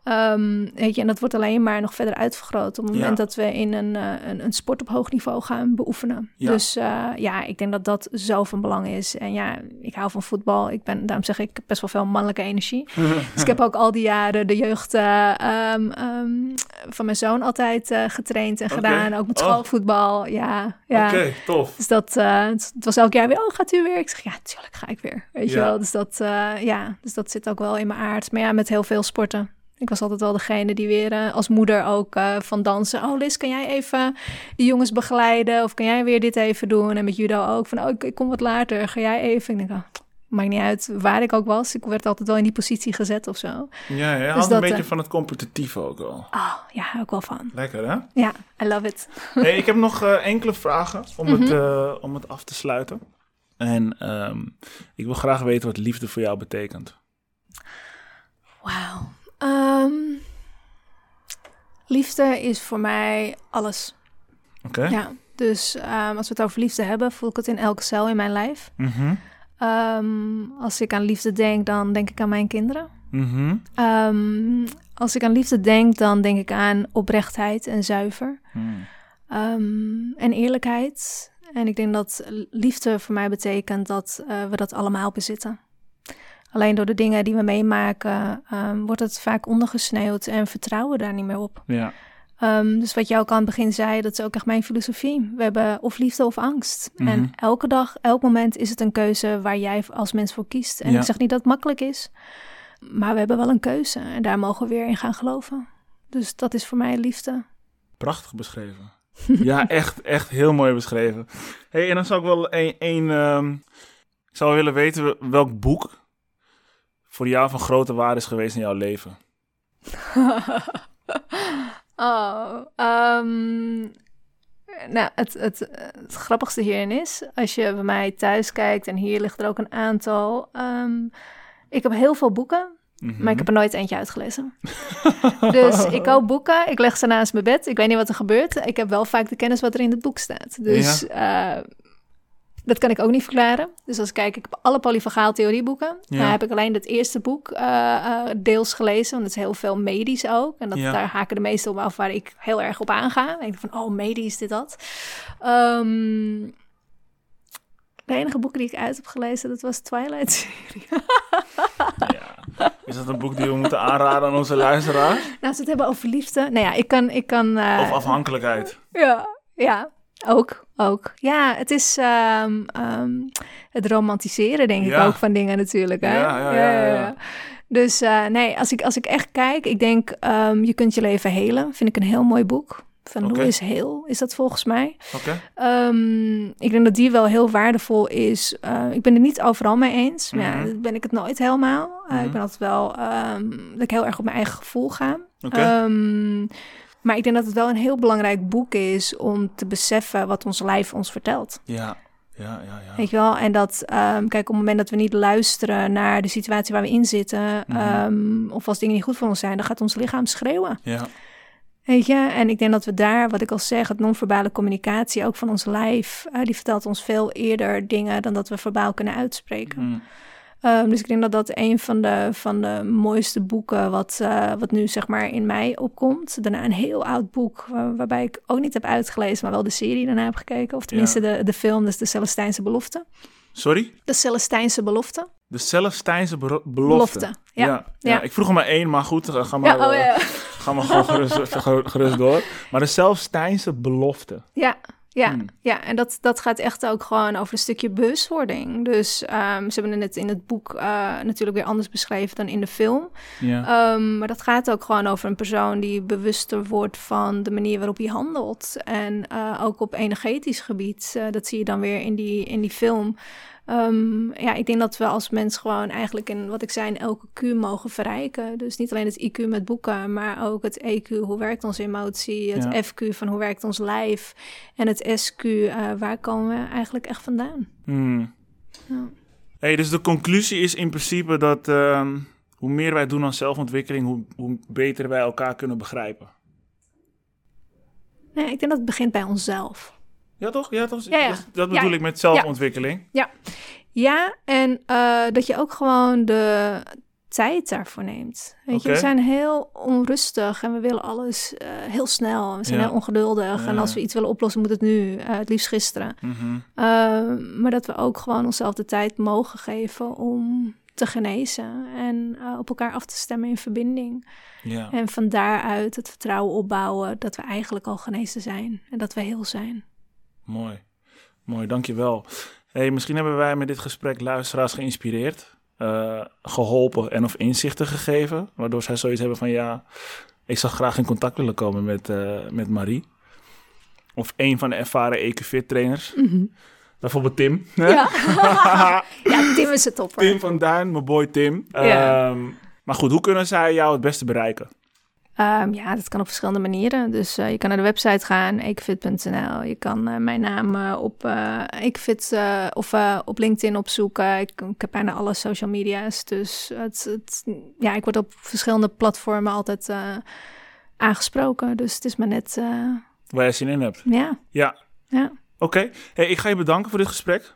S2: Ehm, weet je, en dat wordt alleen maar nog verder uitvergroot op het
S1: Ja.
S2: moment dat we in een, eh, een, een sport op hoog niveau gaan beoefenen.
S1: Ja.
S2: Dus eh, ja, ik denk dat dat zo van belang is. En ja, ik hou van voetbal. Ik ben, daarom zeg ik, ik heb best wel veel mannelijke energie. Dus ik heb ook al die jaren de jeugd eh, ehm, ehm, van mijn zoon altijd getraind en gedaan. Ook met
S1: Oh.
S2: schoolvoetbal. Ja, ja.
S1: Oké, tof.
S2: Dus dat, het was elk jaar weer, oh, gaat u weer? Ik zeg, ja, tuurlijk ga ik weer. Weet je wel, dus dat, ja, dus dat zit ook wel in mijn aard. Maar ja, met heel veel sporten. Ik was altijd wel degene die weer eh, als moeder ook eh, van dansen. Oh, Liz, kan jij even de jongens begeleiden? Of kan jij weer dit even doen? En met judo ook. Van, oh, ik, ik kom wat later. Ga jij even? Ik denk, oh, maakt niet uit waar ik ook was. Ik werd altijd wel in die positie gezet of zo.
S1: Ja, ja.
S2: Dus
S1: een beetje
S2: eh,
S1: van het competitieve ook wel.
S2: Oh, ja, ik wel van.
S1: Lekker, hè?
S2: Ja, I love it.
S1: Hey, ik heb nog enkele vragen om, het,
S2: Mhm.
S1: om het af te sluiten. En ehm, ik wil graag weten wat liefde voor jou betekent.
S2: Wauw. Ehm, liefde is voor mij alles.
S1: Oké?
S2: Ja, dus ehm, als we het over liefde hebben, voel ik het in elke cel in mijn lijf.
S1: Mhm.
S2: Ehm, als ik aan liefde denk, dan denk ik aan mijn kinderen.
S1: Mhm.
S2: Als ik aan liefde denk, dan denk ik aan oprechtheid en zuiver.
S1: Hmm.
S2: En eerlijkheid. En ik denk dat liefde voor mij betekent dat eh, we dat allemaal bezitten. Alleen door de dingen die we meemaken, ehm, wordt het vaak ondergesneeuwd en vertrouwen we daar niet meer op.
S1: Ja.
S2: Ehm, dus wat jij ook aan het begin zei, dat is ook echt mijn filosofie. We hebben of liefde of angst.
S1: Mhm.
S2: En elke dag, elk moment is het een keuze waar jij als mens voor kiest. En
S1: Ja.
S2: ik zeg niet dat het makkelijk is, maar we hebben wel een keuze. En daar mogen we weer in gaan geloven. Dus dat is voor mij liefde.
S1: Prachtig beschreven. ja, echt, echt heel mooi beschreven. hey, en dan zou ik wel een, een ehm, ik zou willen weten welk boek voor jou van grote waarde is geweest in jouw leven.
S2: oh, ehm, nou, het, het, het grappigste hierin is, als je bij mij thuis kijkt, en hier ligt er ook een aantal. ehm, ik heb heel veel boeken,
S1: Mhm.
S2: maar ik heb er nooit eentje uitgelezen. dus ik koop boeken, ik leg ze naast mijn bed. Ik weet niet wat er gebeurt. Ik heb wel vaak de kennis wat er in het boek staat. Dus eh, dat kan ik ook niet verklaren. Dus als ik kijk, ik heb alle polyvagaal theorieboeken.
S1: Ja.
S2: Nou heb ik alleen het eerste boek eh, eh, deels gelezen, want het is heel veel medisch ook. En dat,
S1: Ja.
S2: daar haken de meeste op af waar ik heel erg op aanga. Ik denk van, oh, medisch, dit, dat. Ehm, de enige boeken die ik uit heb gelezen, dat was Twilight-serie.
S1: Ja. Is dat een boek die we moeten aanraden aan onze luisteraars?
S2: Nou, we het hebben over liefde. Nou ja, ik kan. Ik kan eh,
S1: Of afhankelijkheid?
S2: Ja, ja. Ook, ook. Ja, het is ehm, ehm, het romantiseren, denk ik ook, van dingen natuurlijk. Hè?
S1: Ja, ja, ja, ja, ja.
S2: Dus eh, nee, als ik, als ik echt kijk, ik denk ehm, Je kunt je leven helen. Vind ik een heel mooi boek. Van
S1: Oké.
S2: Louis Heel is dat volgens mij.
S1: Oké.
S2: Ehm, ik denk dat die wel heel waardevol is. Eh, ik ben het niet overal mee eens. Maar
S1: Mhm.
S2: ben ik het nooit helemaal. Eh,
S1: Mhm.
S2: Ik ben altijd wel dat ik heel erg op mijn eigen gevoel ga.
S1: Oké.
S2: Maar ik denk dat het wel een heel belangrijk boek is om te beseffen wat ons lijf ons vertelt.
S1: Ja. Ja, ja, ja.
S2: Weet je wel? En dat, ehm, kijk, op het moment dat we niet luisteren naar de situatie waar we in zitten,
S1: Mhm.
S2: ehm, of als dingen niet goed voor ons zijn, dan gaat ons lichaam schreeuwen.
S1: Ja.
S2: Weet je, en ik denk dat we daar, wat ik al zeg, het non-verbale communicatie, ook van ons lijf, uh, die vertelt ons veel eerder dingen dan dat we verbaal kunnen uitspreken.
S1: Mm.
S2: Um, dus ik denk dat dat een van de, van de mooiste boeken wat, uh, wat nu zeg maar in mij opkomt. Daarna een heel oud boek waar, waarbij ik ook niet heb uitgelezen, maar wel de serie daarna heb gekeken. Of tenminste ja. de, de film, dus de Celestijnse Belofte.
S1: Sorry?
S2: De Celestijnse Belofte.
S1: De Celestijnse Belofte.
S2: Belofte, ja.
S1: Ja, ja. ja. Ik vroeg er maar één, maar goed, ga maar,
S2: ja, oh, ja.
S1: ga maar gewoon gerust, gerust door. Maar de Celestijnse Belofte.
S2: Ja, ja, hmm. ja, en dat, dat gaat echt ook gewoon over een stukje bewustwording. Dus um, ze hebben het in het boek uh, natuurlijk weer anders beschreven dan in de film.
S1: Ja.
S2: Um, maar dat gaat ook gewoon over een persoon die bewuster wordt van de manier waarop hij handelt. En uh, ook op energetisch gebied. Uh, dat zie je dan weer in die, in die film. Um, ja, ik denk dat we als mens gewoon eigenlijk in wat ik zei, in elke Q mogen verrijken. Dus niet alleen het IQ met boeken, maar ook het EQ, hoe werkt onze emotie, het ja. FQ van hoe werkt ons lijf en het SQ, uh, waar komen we eigenlijk echt vandaan.
S1: Hmm. Ja. Hey, dus de conclusie is in principe dat uh, hoe meer wij doen aan zelfontwikkeling, hoe, hoe beter wij elkaar kunnen begrijpen.
S2: Nee, ik denk dat het begint bij onszelf.
S1: Ja, toch? Ja, toch?
S2: Ja, ja.
S1: Dat, dat bedoel
S2: ja.
S1: ik met zelfontwikkeling.
S2: Ja, ja en uh, dat je ook gewoon de tijd daarvoor neemt. Weet je, we zijn heel onrustig en we willen alles uh, heel snel. We zijn heel ongeduldig. En als we iets willen oplossen, moet het nu. uh, het liefst gisteren.
S1: Mhm.
S2: Uh, maar dat we ook gewoon onszelf de tijd mogen geven om te genezen. En uh, op elkaar af te stemmen in verbinding.
S1: Ja.
S2: En van daaruit het vertrouwen opbouwen dat we eigenlijk al genezen zijn. En dat we heel zijn.
S1: Mooi. Mooi, dankjewel. Hey, misschien hebben wij met dit gesprek luisteraars geïnspireerd, eh, geholpen en of inzichten gegeven. Waardoor zij zoiets hebben van ja, ik zou graag in contact willen komen met, eh, met Marie. Of een van de ervaren EQ-fit trainers. Bijvoorbeeld Tim.
S2: Ja. ja, Tim is het topper.
S1: Tim van Duin, mijn boy Tim. Ehm, maar goed, hoe kunnen zij jou het beste bereiken?
S2: Um, ja, dat kan op verschillende manieren. Dus uh, je kan naar de website gaan, eekfit.nl. Je kan uh, mijn naam uh, op Eekfit of op LinkedIn opzoeken. Ik, ik, heb bijna alle social media's. Dus het, het, ja, ik word op verschillende platformen altijd aangesproken. Dus het is maar net...
S1: Waar je zin in hebt.
S2: Ja.
S1: Ja.
S2: ja.
S1: Oké. Okay. Hey, ik ga je bedanken voor dit gesprek.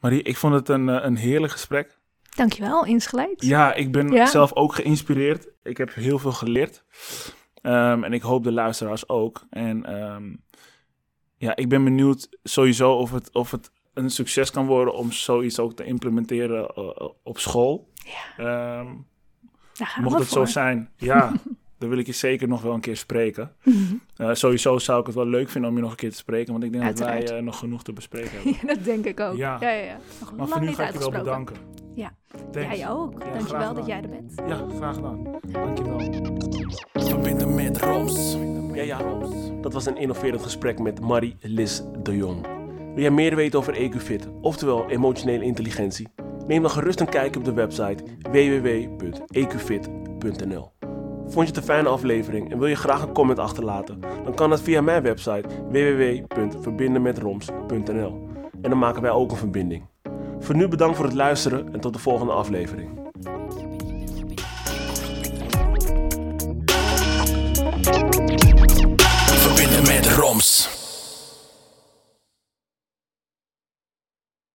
S1: Marie, ik vond het een, een heerlijk gesprek.
S2: Dankjewel, insgelijks.
S1: Ja, ik ben ja. zelf ook geïnspireerd. Ik heb heel veel geleerd. Um, en ik hoop de luisteraars ook. En um, ja, ik ben benieuwd sowieso of het, of het een succes kan worden om zoiets ook te implementeren uh, op school.
S2: Ja.
S1: Um, mocht het
S2: voor.
S1: zo zijn, ja, dan wil ik je zeker nog wel een keer spreken.
S2: -hmm.
S1: uh, sowieso zou ik het wel leuk vinden om je nog een keer te spreken, want ik denk
S2: Uiteraard.
S1: dat wij uh, nog genoeg te bespreken hebben.
S2: ja, dat denk ik ook.
S1: Ja,
S2: ja, ja, ja.
S1: Nog maar voor nu ga ik je wel bedanken.
S2: Ja, Thanks. jij ook. Ja, Dankjewel dat jij er bent.
S1: Ja, graag gedaan. Dankjewel. Verbinden met Roms.
S3: Ja, ja, dat was een innoverend gesprek met Marie-Lis de Jong. Wil jij meer weten over EQ-fit, oftewel emotionele intelligentie? Neem dan gerust een kijkje op de website www.eqfit.nl. Vond je het een fijne aflevering en wil je graag een comment achterlaten? Dan kan dat via mijn website www.verbindenmetroms.nl. En dan maken wij ook een verbinding. Voor nu bedankt voor het luisteren en tot de volgende aflevering.
S4: Verbinden met Roms.